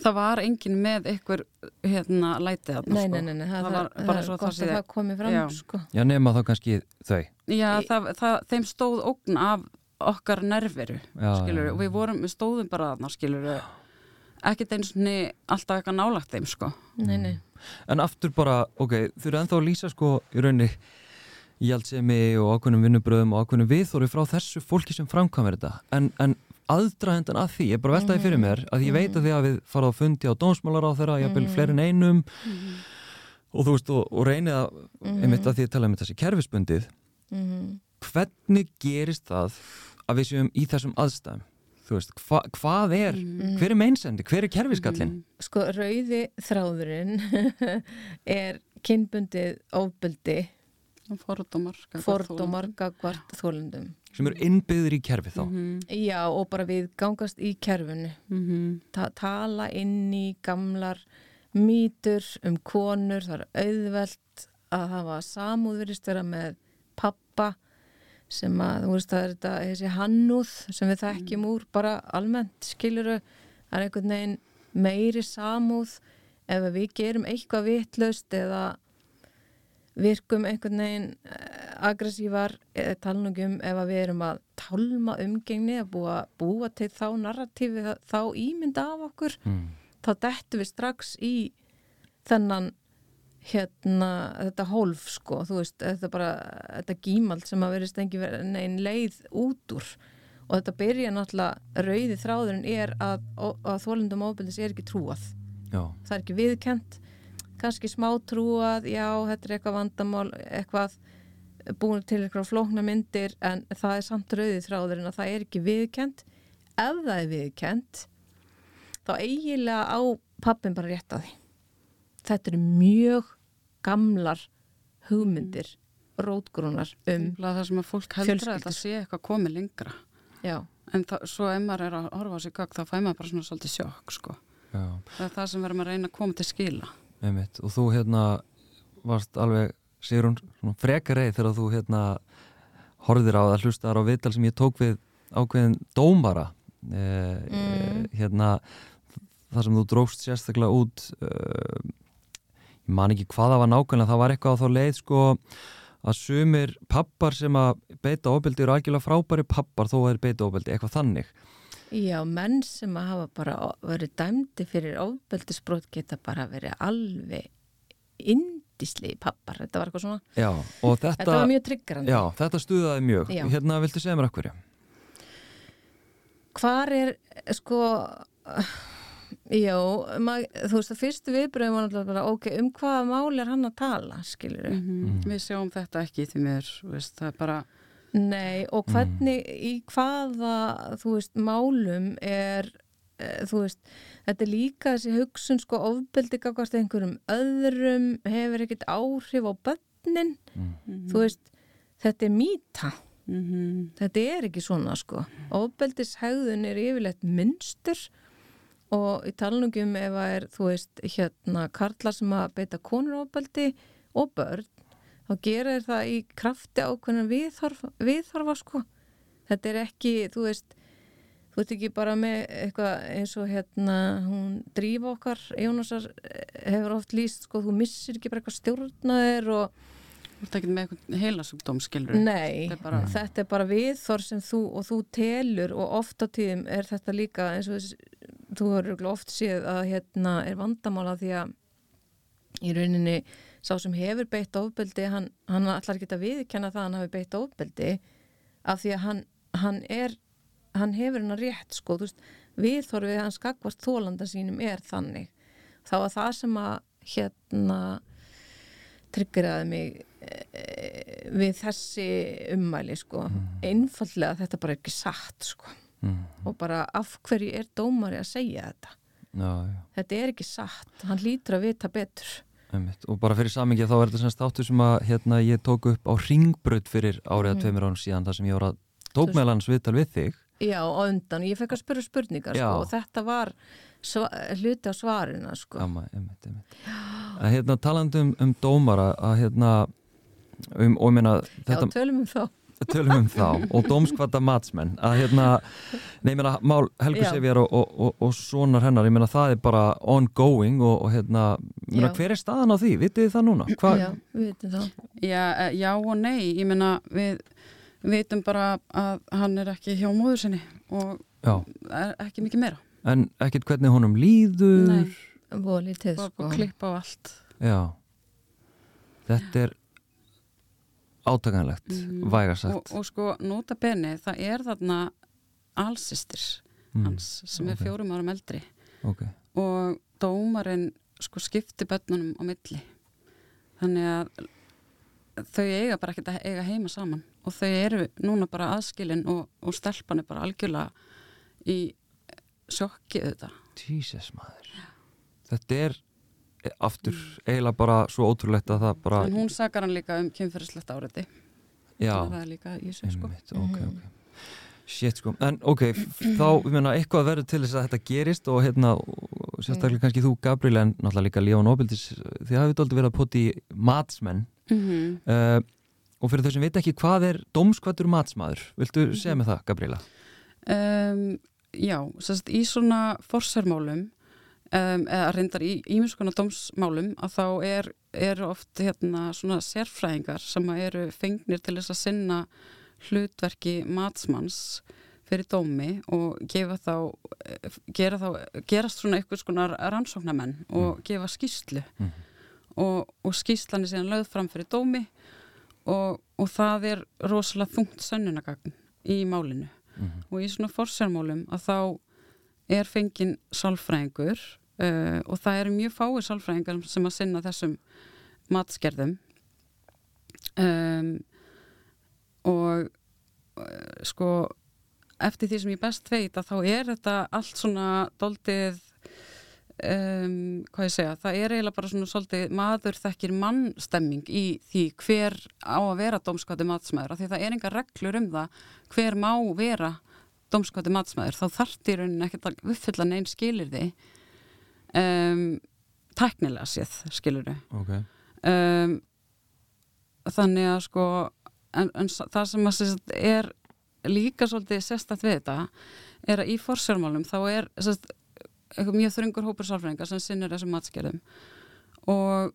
Það var engin með ykkur hérna lætið þarna, nei, sko Nei, nei, nei, það, það var bara svo það að það komið fram, já. sko Já, nema þá kannski þau Já, það, það, þeim stóð ógn af okkar skilur og við vorum, við stóðum bara þarna, skilur ekkert eins og alltaf eitthvað nálagt þeim, sko. Nei, nei. En aftur bara, ok, þau eru ennþá að lýsa, sko, í rauninni hjálpsemi og ákveðnum vinnubröðum og ákveðnum viðþóru frá þessu fólki sem framkvæmur þetta. En, en aðdrahendan að því, ég bara veltaði fyrir mér að ég veit að því að við faraðu að fundi á dómsmálar á þeirra, ég vil fleiri en einum. Og þú veist, og, og reynið að einmitt að því að tala um þessi kerfisbundið. Hvernig gerist það að við séum í þessum aðstæðum. Þú veist, hva, hvað er hver er meinsendi, hver er kerfiskallin Sko, rauði þráðurinn er kynbundið ofbeldi. Fordómar fordómar gagvart þólundum sem eru innbyður í kerfi þá. Mm -hmm. já og bara við gangast í kerfinu. Mm -hmm. Ta tala inn í gamlar mýtur um konur. Það er auðvelt að hafa samúðverist vera með pappa sem að þú veist það er þetta þessi hannúð sem við þekkjum úr bara almennt skiluru það er einhvern veginn meiri samúð. Ef við gerum eitthvað vitlaust eða virkum einhvern veginn eh, aggressívar eh, talningum ef við erum að talma umgengni að búa, búa til þá narratífi þá ímynda af okkur mm. þá dettu við strax í þennan hérna þetta hólf sko þú veist þetta bara þetta gímald sem að verist engi einn leið út úr. Og þetta byrja náttúrulega rauði þráðurinn er að, að þólundum ábyrðis er ekki trúað. Já. það er ekki viðkent kannski smá trúað, já, þetta er eitthvað vandamál, eitthvað búin til eitthvað flókna myndir en það er samt rauðið þráður en það er ekki viðkent ef það er viðkent þá eiginlega á pappin bara rétt að því þetta eru mjög gamlar hugmyndir rótgrónar um það sem að fólk heldur að þetta sé eitthvað komið lengra já. en það, svo ef maður er að horfa á sig gagg þá fæ maður bara svona svolítið sjokk sko. það er það sem verður maður að reyna að koma til skila Einmitt. og þú hérna varst alveg, sér hún freka reið þegar þú hérna horfðir á það hlustaðar á viðtal sem ég tók við ákveðin dómara eh, Mm. hérna það sem þú drókst sérstaklega út eh, man ekki hvað það var nákvæmlega það var eitthvað á þá leið sko að sumir pappar sem að beita ofbeldi eru algjörlega frábæri pappar þó að þeir beita ofbeldi, eitthvað þannig Já, menn sem að hafa bara verið dæmdi fyrir ofbeldisbrot geta bara verið alveg indisli pappar, þetta var eitthvað svona Já, og þetta, Þetta var mjög tryggrandi Já, þetta stuðaði mjög Já. Hérna, viltu segja mér okkur? Hvar er, sko Já, mað, þú veist að fyrstu viðbröðum var náttúrulega bara, ok, um hvaða mál er hann að tala, skilur við? -hmm. við sjáum þetta ekki því mér veist, það er bara Nei, og hvernig, í hvaða, þú veist, málum er, e, þú veist, þetta er líka þessi hugsun, sko, ofbeldi gafkvæmst einhverjum öðrum, hefur ekkert áhrif á börnin, Mm. þú veist, þetta er mýta, mm -hmm. þetta er ekki svona, sko. Ofbeldishegðun er yfirleitt mynstur og í talningum ef að er, þú veist, hérna, karlar sem að beita konur ofbeldi og börn, þá gera þér það í krafti ákveðin viðhorfa, viðhorfa sko. Þetta er ekki, þú veist, þú ert ekki bara með eitthvað eins og hérna, hún drífa okkar, Jónasar hefur oft líst, sko, þú missir ekki bara eitthvað stjórnaðir og Þú ert ekki með eitthvað heilasugdóm, skilur Nei, Þetta er bara- þetta er bara viðþor sem þú og þú telur og oft á tíðum er þetta líka eins og þú hefur oft séð að hérna er vandamála því að í rauninni sá sem hefur beitt ofbeldi hann, hann allar geta viðkenna það að hann hafi beitt ofbeldi af því að hann, hann er hann hefur hennar rétt sko, þú veist, við þorfið hans gagvart þólanda sínum er þannig þá að það sem að hérna tryggeraði mig e, við þessi ummæli sko mm. einfallega þetta bara er ekki satt sko mm. og bara af hverju er dómari að segja þetta já, já. þetta er ekki satt hann lítur að vita betur Einmitt. og bara fyrir samingi þá er þetta semst áttu sem að hérna, ég tók upp á ringbröð fyrir áriða mm. tveimur ánum síðan þar sem ég voru að tók meðlans viðtal við þig Já, og undan, ég fekk að spyrja spurningar sko, og þetta var hluti á svarina sko. Amma, einmitt, einmitt. Að, hérna, talandum um dómara að, hérna, um, og ég meina þetta, Já, tölum um þá tölum um þá og dómskvata matsmenn að hérna, nei, ég meina Mál Helgu Sefjar og, og, og, og sonar hennar, ég meina það er bara ongoing og hérna, meina, hver er staðan á því? Vitið þið það núna? Hva? Já, við vitum það já, eh, já og nei, ég meina við vitum bara að hann er ekki hjá móður sinni og er ekki mikið meira En ekkert hvernig honum líður? Nei, volítið sko Bara klippa á allt Já Þetta er átakanlegt, mm. vægarsagt og, og sko, nota beni, það er þarna allsistir mm. hans sem okay. er fjórum árum eldri okay. og dómarinn sko skipti börnunum á milli þannig að þau eiga bara ekkert að eiga heima saman og þau eru núna bara aðskilin og, og stelpan er bara algjörlega í sjokkið þetta Jesus maður ja. þetta er aftur mm. eiginlega bara svo ótrúlegt að það bara en hún sakar hann líka um kynferðislegt áriði já það er líka í sig sko Einmitt, okay, mm. okay. Shit sko, en ok, þá, ég meina, eitthvað verður til þess að þetta gerist og hérna, og sérstaklega kannski þú, Gabriel, en náttúrulega líka Líón Óbildis, þið hafið aldrei verið að poti matsmenn mm -hmm. uh, og fyrir þau sem veit ekki hvað er dómskvættur matsmaður, viltu mm -hmm. segja mig það, Gabriela? Um, já, sérst, í svona forsarmálum um, eða reyndar í ímjömskona dómsmálum að þá er, er oft hérna svona sérfræðingar sem eru fengnir til þess að sinna hlutverki matsmanns fyrir dómi og gefa þá, gera þá gerast svona einhvers konar rannsóknarmenn og mm. gefa skýslu mm og, og skýslan er síðan lögð fram fyrir dómi og, og það er rosalega þungt sönnunagagn í málinu. Mm og í svona forsjármálum að þá er fengin sálfræðingur uh, og það eru mjög fáið sálfræðingar sem að sinna þessum matskerðum um, og uh, sko eftir því sem ég best veit að þá er þetta allt svona doldið Um, hvað ég segja, það er eiginlega bara svona svolítið maður þekkir mannstemming í því hver á að vera domskvæði matsmæður, af því það er enga reglur um það hver má vera domskvæði matsmæður, þá þartir raunin ekkert að uppfylla neinn skilir því um, tæknilega séð, skilur þau okay. um, þannig að sko en, en það sem að er líka svolítið sérstætt við þetta er að í forsjármálum þá er sérst mjög þröngur hópur sálfræðingar sem sinnir þessum matskerðum og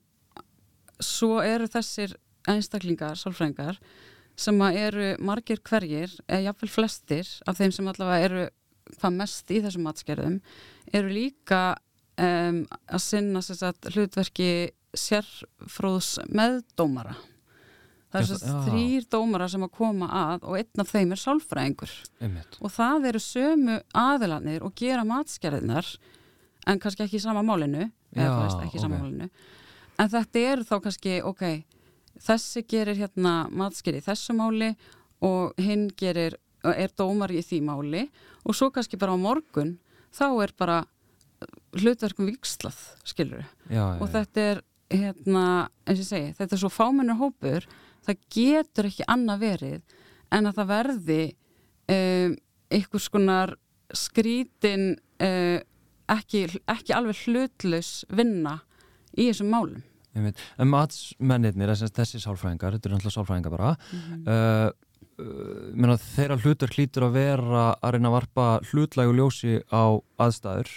svo eru þessir einstaklingar, sálfræðingar sem eru margir hverjir eða jáfnveil flestir af þeim sem allavega eru hvað mest í þessum matskerðum eru líka um, að sinna sagt, hlutverki sérfróðs meðdómara. Það er þess að þrýr dómara sem að koma að og einn af þeim er sálfræðingur. Einmitt. og það eru sömu aðilanir og gera matskerðinar en kannski ekki í sama málinu Já, ekki í sama okay. málinu. En þetta er þá kannski, ok þessi gerir hérna matskerði í þessu máli og hinn gerir er dómar í því máli. Og svo kannski bara á morgun þá er bara hlutverkum vikslað, skilur og þetta er hérna, eins og ég segi, þetta er svo fámennur hópur það getur ekki annað verið en að það verði um, einhvers konar skrítin uh, ekki, ekki alveg hlutlaus vinna í þessum málum. En matsmennir, þessi sálfræðingar þetta eru náttúrulega sálfræðingar bara mm -hmm. uh, uh, þeirra hlutur hlýtur að vera að reyna að varpa hlutlægu ljósi á aðstæður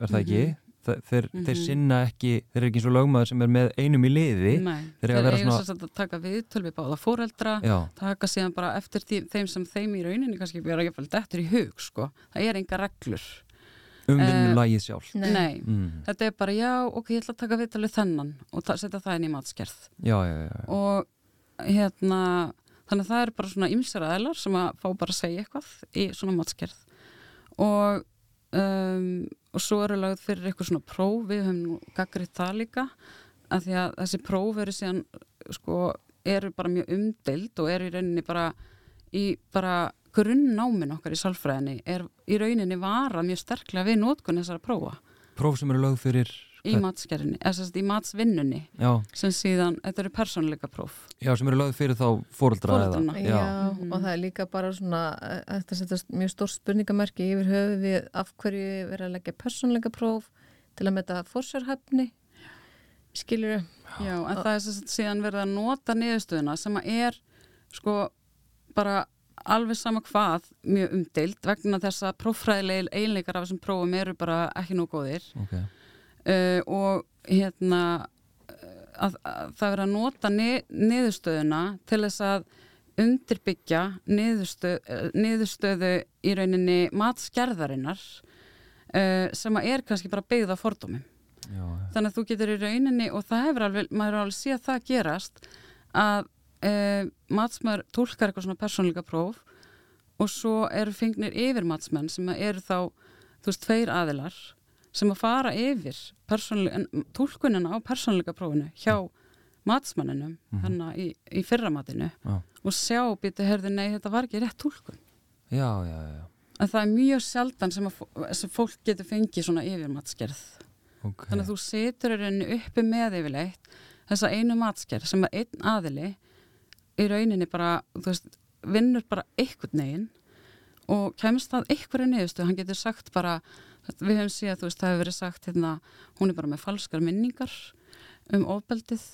er það mm -hmm. ekki? þeir, þeir, mm -hmm. þeir sinna ekki, þeir eru ekki eins og lögmaður sem er með einum í liði Nei, þeir eiga svona... að taka við tölvi báða fóreldra, Já. taka síðan bara eftir því, þeim sem þeim í rauninni kannski vera ekki fælt eftir í hug, sko það er enga reglur um vinnulagið sjálf Nei, Nei. Mm. þetta er bara já, ok, ég ætla að taka viðtalið þennan og setja það inn í matskerð já, já, já, og hérna þannig að það er bara svona ymsara eðlar sem að fá bara að segja eitthvað í svona matskerð og um, og svo eru lagð fyrir eitthvað svona próf, við höfum gaggrið það líka, að því að þessi próf eru síðan, sko, eru bara mjög umdelt og eru í rauninni bara í bara grunnnámin okkar í salfræðinni er í rauninni vara mjög sterklega við nótkunni þessara prófa. Próf sem eru lögð fyrir í matskerfinni, eða sérst í matsvinnunni já. sem síðan, þetta eru persónleika próf Já, sem eru lögð fyrir þá Fóreldrana. Já, Mhm. og það er líka bara svona eh, þetta setjast mjög stór spurningamerki yfir höfu við af hverju verið að leggja persónleika próf til að metta fórsjárhæfni skilur Já, en það er sérst síðan verið að nota niðurstöðuna sem að er sko bara alveg sama hvað mjög umdeild vegna þess að próffræðilegil einleikar af þessum prófum eru bara ekki nú góðir okay. Uh, og hérna að, að það verið að nota ni, niðurstöðuna til þess að undirbyggja niðurstöð, uh, niðurstöðu í rauninni matskerðarinnar uh, sem að er kannski bara byggð á fordómum. Já, þannig að þú getur í rauninni og það hefur alveg, maður er alveg séð það gerast að e, matsmaður tólkar eitthvað svona persónleika próf og svo eru fengnir yfir matsmenn sem eru þá þú veist, tveir aðilar sem að fara yfir tólkunina á persónleika prófinu hjá matsmanninum Mhm. þannig í, í fyrramatinu Já. og sjá býtu, herði, nei, þetta var ekki rétt tólkun já, já, já. en það er mjög sjaldan sem, sem fólk getur fengið svona yfirmatskerð Okay. Þannig að þú situr í rauninni uppi með yfirleitt þessa einu matskerð sem að einn aðili í rauninni bara, veist, vinnur bara einhvern neginn og kemst það einhverju niðurstu, hann getur sagt bara, við hefum síðan, þú veist, það hefur verið sagt hérna, hún er bara með falskar minningar um ofbeldið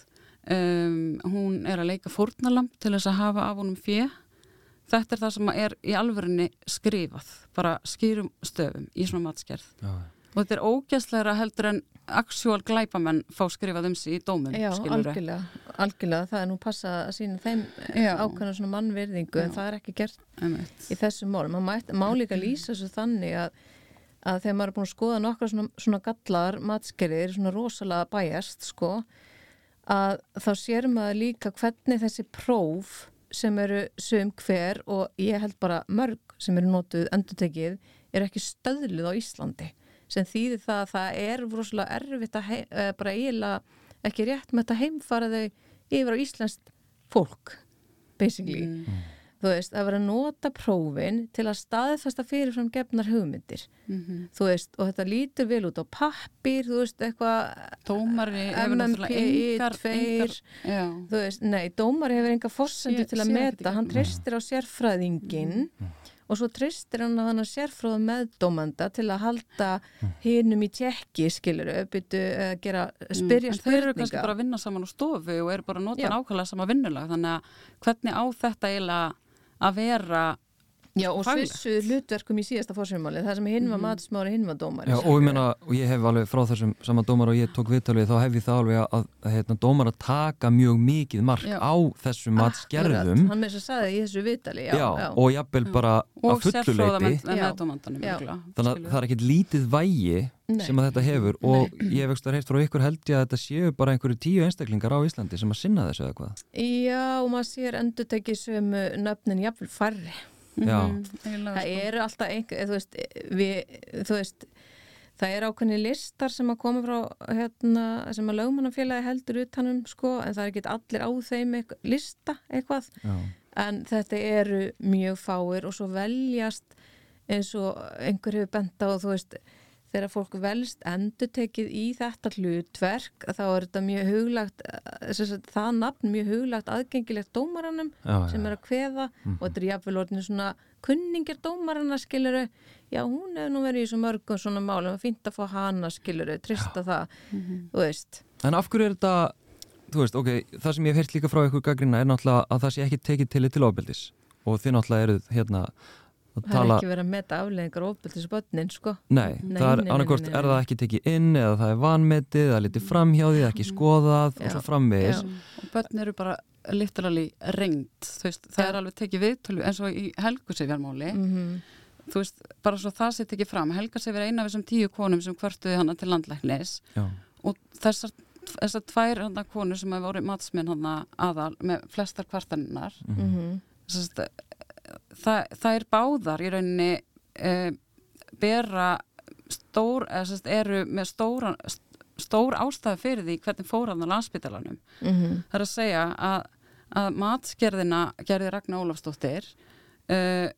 um, hún er að leika fórnalamp til þess að hafa af honum fjö þetta er það sem er í alvörunni skrifað, bara skýrum stöfum í svona matskerð já, Og þetta er ógæslegra heldur en actual glæpamenn fá skrifað um sig í dómum, Já, algjörlega, algjörlega, það er nú passa að sína þeim Já. ákvæmna svona mannverðingu en Já. það er ekki gert Einmitt. í þessu mál. Man mæt, má líka lýsa þessu þannig að, að þegar maður er búin að skoða nokkra svona, svona gallar matskerðir, svona rosalega bæjast, sko, að þá sér maður líka hvernig þessi próf sem eru sum hver og ég held bara mörg sem eru notuð endurtekið er ekki stöðluð á Íslandi. Sem þýðir það að það er rosalega erfitt að hei, eh, bara eiginlega ekki rétt með þetta heimfara þau yfir á Íslandst fólk basically. Mm. Þú veist, að vera að nota prófin til að staðfesta fyrirfram gefnar hugmyndir. Mhm. þú veist, og þetta lítur vel út á pappir, þú veist, eitthvað Dómari hefur náttúrulega engar, 2 engar, já, þú veist, nei, dómari hefur enga fórsendu til að meta, hann treystir á sérfræðingin og svo treystir hann að hann að sérfráða meðdómanda til að halda hinum í tjekki, skilur uppbyttu, uh, gera, spyrja Mm, en þeir eru kannski spurninga. bara að vinna saman á stofu og eru bara að nota nákvæmlega sama vinnulag. Þannig að hvernig á þetta eiginlega að vera Já, og svissu hlutverkum í síðasta fórsummáli, það sem hinn var Mhm. matsmári, hinn var dómari Já, og ég meina, og ég hef alveg frá þessum sama dómar og ég tók viðtalið, þá hef ég það alveg að, að hérna, dómar að taka mjög mikið mark Já. á þessum Akkurat, matsgerðum hann með þess að sagði í þessu vitali já, já, já. og jafnvel bara og að fullu sérfróða leiti með, með Já. dómandanum Já. örugglega, þannig að það er ekkert lítið vægi Nei. sem að þetta hefur og ég hef ekstra heilt frá ykkur held ég að þetta séu bara einhverju tíu einstaklingar á Íslandi sem að sinna þessu eða hvað já, og maður sér endur tekið sem nöfnin jafnvel færri Mhm, eiginlega, það sko. eru alltaf einhver, þú veist, við, þú veist það er ákveðni listar sem að koma frá hérna, sem að lögmannafélagi heldur utanum sko, en það er ekki allir á þeim eitthvað, lista eitthvað. Já, en þetta eru mjög fáir og svo veljast eins og einhver hefur bent á þú veist, þegar fólk velst endur tekið í þetta hlutverk þá er þetta mjög huglagt eh, sem sagt, það nafn mjög huglagt aðgengilegt dómaranum já, sem já. er að kveða Mhm. og þetta er jafnvel orðin svona kunningir dómarana skiluru já hún hefur nú verið í svo mörgum svona málum og fínt að fá hana skiluru, trista það Mhm. þú veist En af hverju er þetta, þú veist, ok, það sem ég hef heyrt líka frá ykkur gaggrina er náttúrulega að það sé ekki tekið til til ofbeldis og þið náttúrulega eruð hérna að það tala, er ekki verið að meta afleðingar ofbeldis bönnin sko nei, Nei, það er nei, er það ekki tekið inn eða það er vanmetið, það er litið framhjá því, það er ekki skoðað og Já. svo framvegis. Og börn eru bara literally reynd, það Já. er alveg tekið viðtölu eins og í helgusifjarmáli mm þú veist, bara svo það sé tekið fram Helga sé verið eina af þessum tíu konum sem kvörtuði hana til landlæknis Já, og þessar, þessar tvær hana konur sem hefur voru matsminn hana aðal með flestar kvartaninnar -hmm. Það, það er báðar í rauninni e, bera stór, sest, eru með stóra, stór ástæði fyrir því hvernig fóran á landsbytalanum. Mm -hmm. Það er að segja að, að matskerðina gerði Ragnar Ólafsdóttir uh,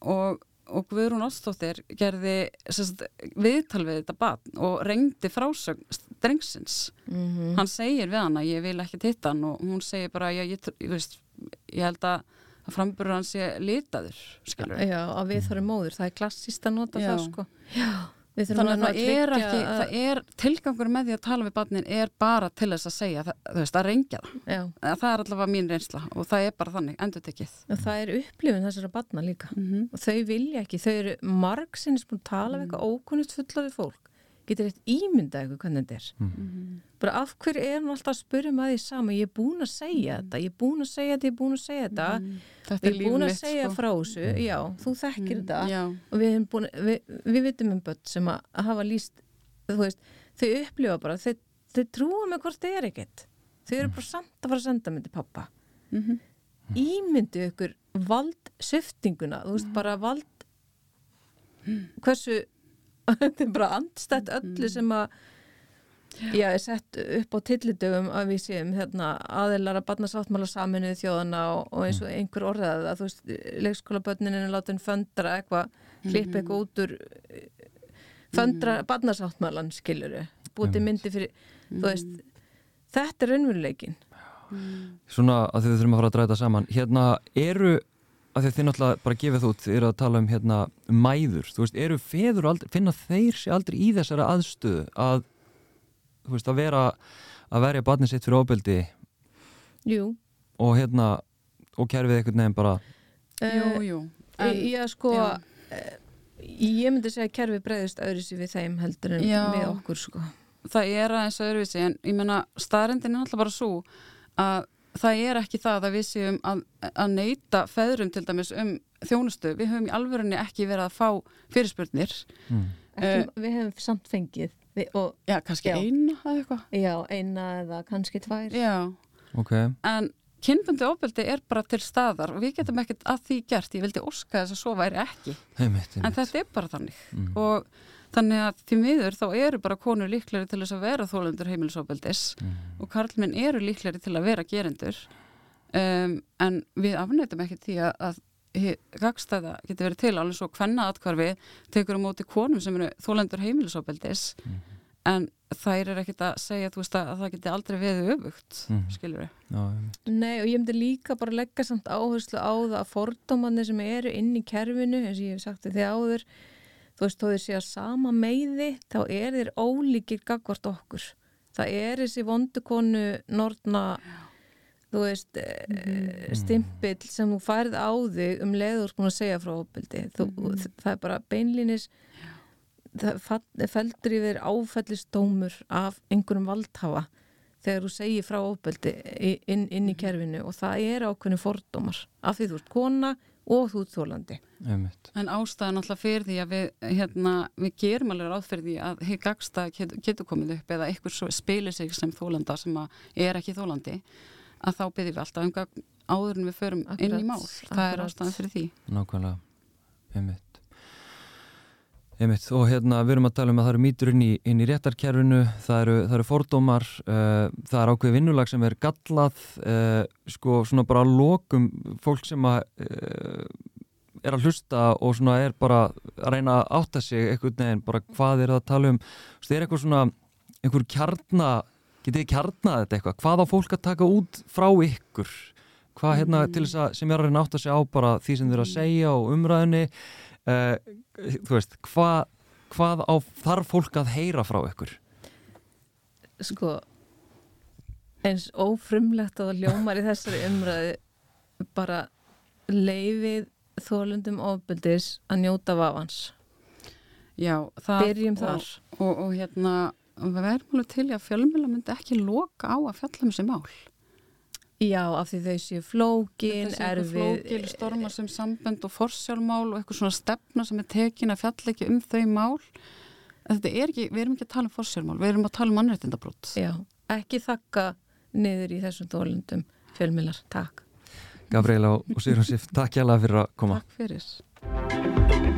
og, og Guðrún Óstóttir gerði sest, viðtal við þetta batn og reyndi frásögn drengsins. Mm -hmm. Hann segir við hann að ég vil ekki titta hann og hún segir bara, ég, ég, ég, veist, ég held að að frambyrður hans sé litaður skilur. Já, að við þarfum móður, það er klassist að nota Já. það sko Já, þannig að það er ekki að... það er tilgangur með því að tala við barnin er bara til þess að segja, það, þú veist, að reyngja það Já. það er allavega mín reynsla og það er bara þannig, endur tekið. Og það er upplifin þessara barna líka mm -hmm. og þau vilja ekki, þau eru margsins búin að tala við eitthvað ókunnust fullaði fólk getur eitt ímynda eitthvað hvernig þetta er mm. bara af hverju er hann alltaf að spyrja maður því sama, ég er búin að segja mm. þetta ég er búin að segja þetta, ég er búin að segja þetta mm. ég er búin að segja sko. frá þessu já, þú þekkir mm. þetta og við, búin, við, við vitum um börn sem að hafa líst veist, þau upplifa bara, þau, þau trúa með hvort þau er ekkert þau eru bara samt að fara að senda mig til pappa -hmm. ímyndu ykkur vald söftinguna, þú veist bara vald hversu þetta er bara andstætt öllu mm. sem að Já, ég sett upp á tillidögum að við séum hérna, aðeinar að barna sáttmála saminuð þjóðana og, og eins og mm. einhver orðað að þú veist, leikskólabötnin er látin föndra eitthvað, klipp eitthvað mm. út úr föndra barna sáttmálan, skiluru bútið myndi fyrir, þú veist þetta er raunveruleikin Svona að þið þurfum að fara að dræta saman hérna eru að þið náttúrulega bara gefið út, þið eru að tala um hérna mæður, þú veist, eru feður aldrei, finna þeir sér aldrei í þessara aðstöðu að, þú veist, að vera að verja barnið sitt fyrir óbeldi Jú. Og hérna, og kerfið eitthvað nefn bara? Uh, Jú, jú. en, Ég sko já. Eh, ég myndi segja að kerfið breyðist öðruvísi við þeim heldur en já, við okkur sko. Það er aðeins öðruvísi, en ég menna staðrindin er alltaf bara svo að það er ekki það að við séum að, að neyta feðrum til dæmis um þjónustu. Við höfum í alvörunni ekki verið að fá fyrirspurnir. Mm. Ekki, uh, við hefum samt fengið. Við, og, já, kannski já. eina eða eitthvað. Já, eina eða kannski tvær. Já, okay. en kynbundi ofbeldi er bara til staðar og við getum ekkert að því gert. Ég vildi óska þess að svo væri ekki. Heimitt, heimitt. En þetta er bara þannig. Mm. Og Þannig að því miður þá eru bara konur líkleri til þess að vera þólendur heimilisofbeldis mm. og karlminn eru líkleri til að vera gerendur um, en við afnættum ekki því að, að gagstæða getur verið til alveg svo hvenna atkvarfi tekur á um móti konum sem eru þólendur heimilisofbeldis mm. en þær er ekkit að segja veist, að það geti aldrei veðið öfugt mm. skilur við. Já, Nei og ég myndi líka bara leggja samt áherslu á það að fordómanir sem eru inn í kerfinu eins og ég hef sagt þetta áður þú veist, þó þið séu að sama meiði þá er þér ólíkir gagvart okkur það er þessi vondukonu nortna þú veist, mm. stimpill sem þú færð á þig um leiður sko að segja frá opildi mm. það er bara beinlinis það feldur yfir áfællistómur af einhverjum valdhafa þegar þú segir frá opildi inn, inn í mhm. kerfinu og það er ákveðinu fordómar af því þú ert kona og þú þólandi En ástæðan alltaf fyrir því að við, hérna, við gerum alveg ráð fyrir því að heið gagsta getur, getur komið upp eða eitthvað spilir sig sem þólanda sem er ekki þólandi að þá byrjum við alltaf um gagn áður en við förum akkurat, inn í mál. Það akkurat. er ástæðan fyrir því. Nákvæmlega, einmitt Einmitt, og hérna við erum að tala um að það eru mítur inn í, í réttarkerfinu, það eru, það eru fordómar, uh, það er ákveð vinnulag sem er gallað, uh, sko svona bara lokum fólk sem að uh, er að hlusta og svona er bara að reyna að átta sig eitthvað neginn, bara hvað er það að tala um, það er eitthvað svona, einhver kjarna, getið kjarnað þetta eitthvað, hvað á fólk að taka út frá ykkur, hvað hérna til þess að sem er að reyna að átta sig á bara því sem er að segja og umræðinni, uh, þú veist, hva, hvað á, þarf fólk að heyra frá ykkur? Sko eins ófrumlegt að það ljómar í þessari umræðu bara leifið þólundum ofbildis að njóta vafans. Já, það Byrjum þar. og, og, og hérna, við verðum alveg til að fjölmjöla myndi ekki loka á að fjalla um þessi mál Já, af því þau séu flókin, erfið... Flókin, stormar sem sambönd og forsjálfmál og eitthvað svona stefna sem er tekin að fjalla ekki um þau mál. Þetta er ekki, við erum ekki að tala um forsjálfmál, við erum að tala um mannrættindabrótt. Já, ekki þakka niður í þessum dólundum fjölmilar. Takk. Gabriela og Sýrjón Sif, takk hjá það fyrir að koma. Takk fyrir.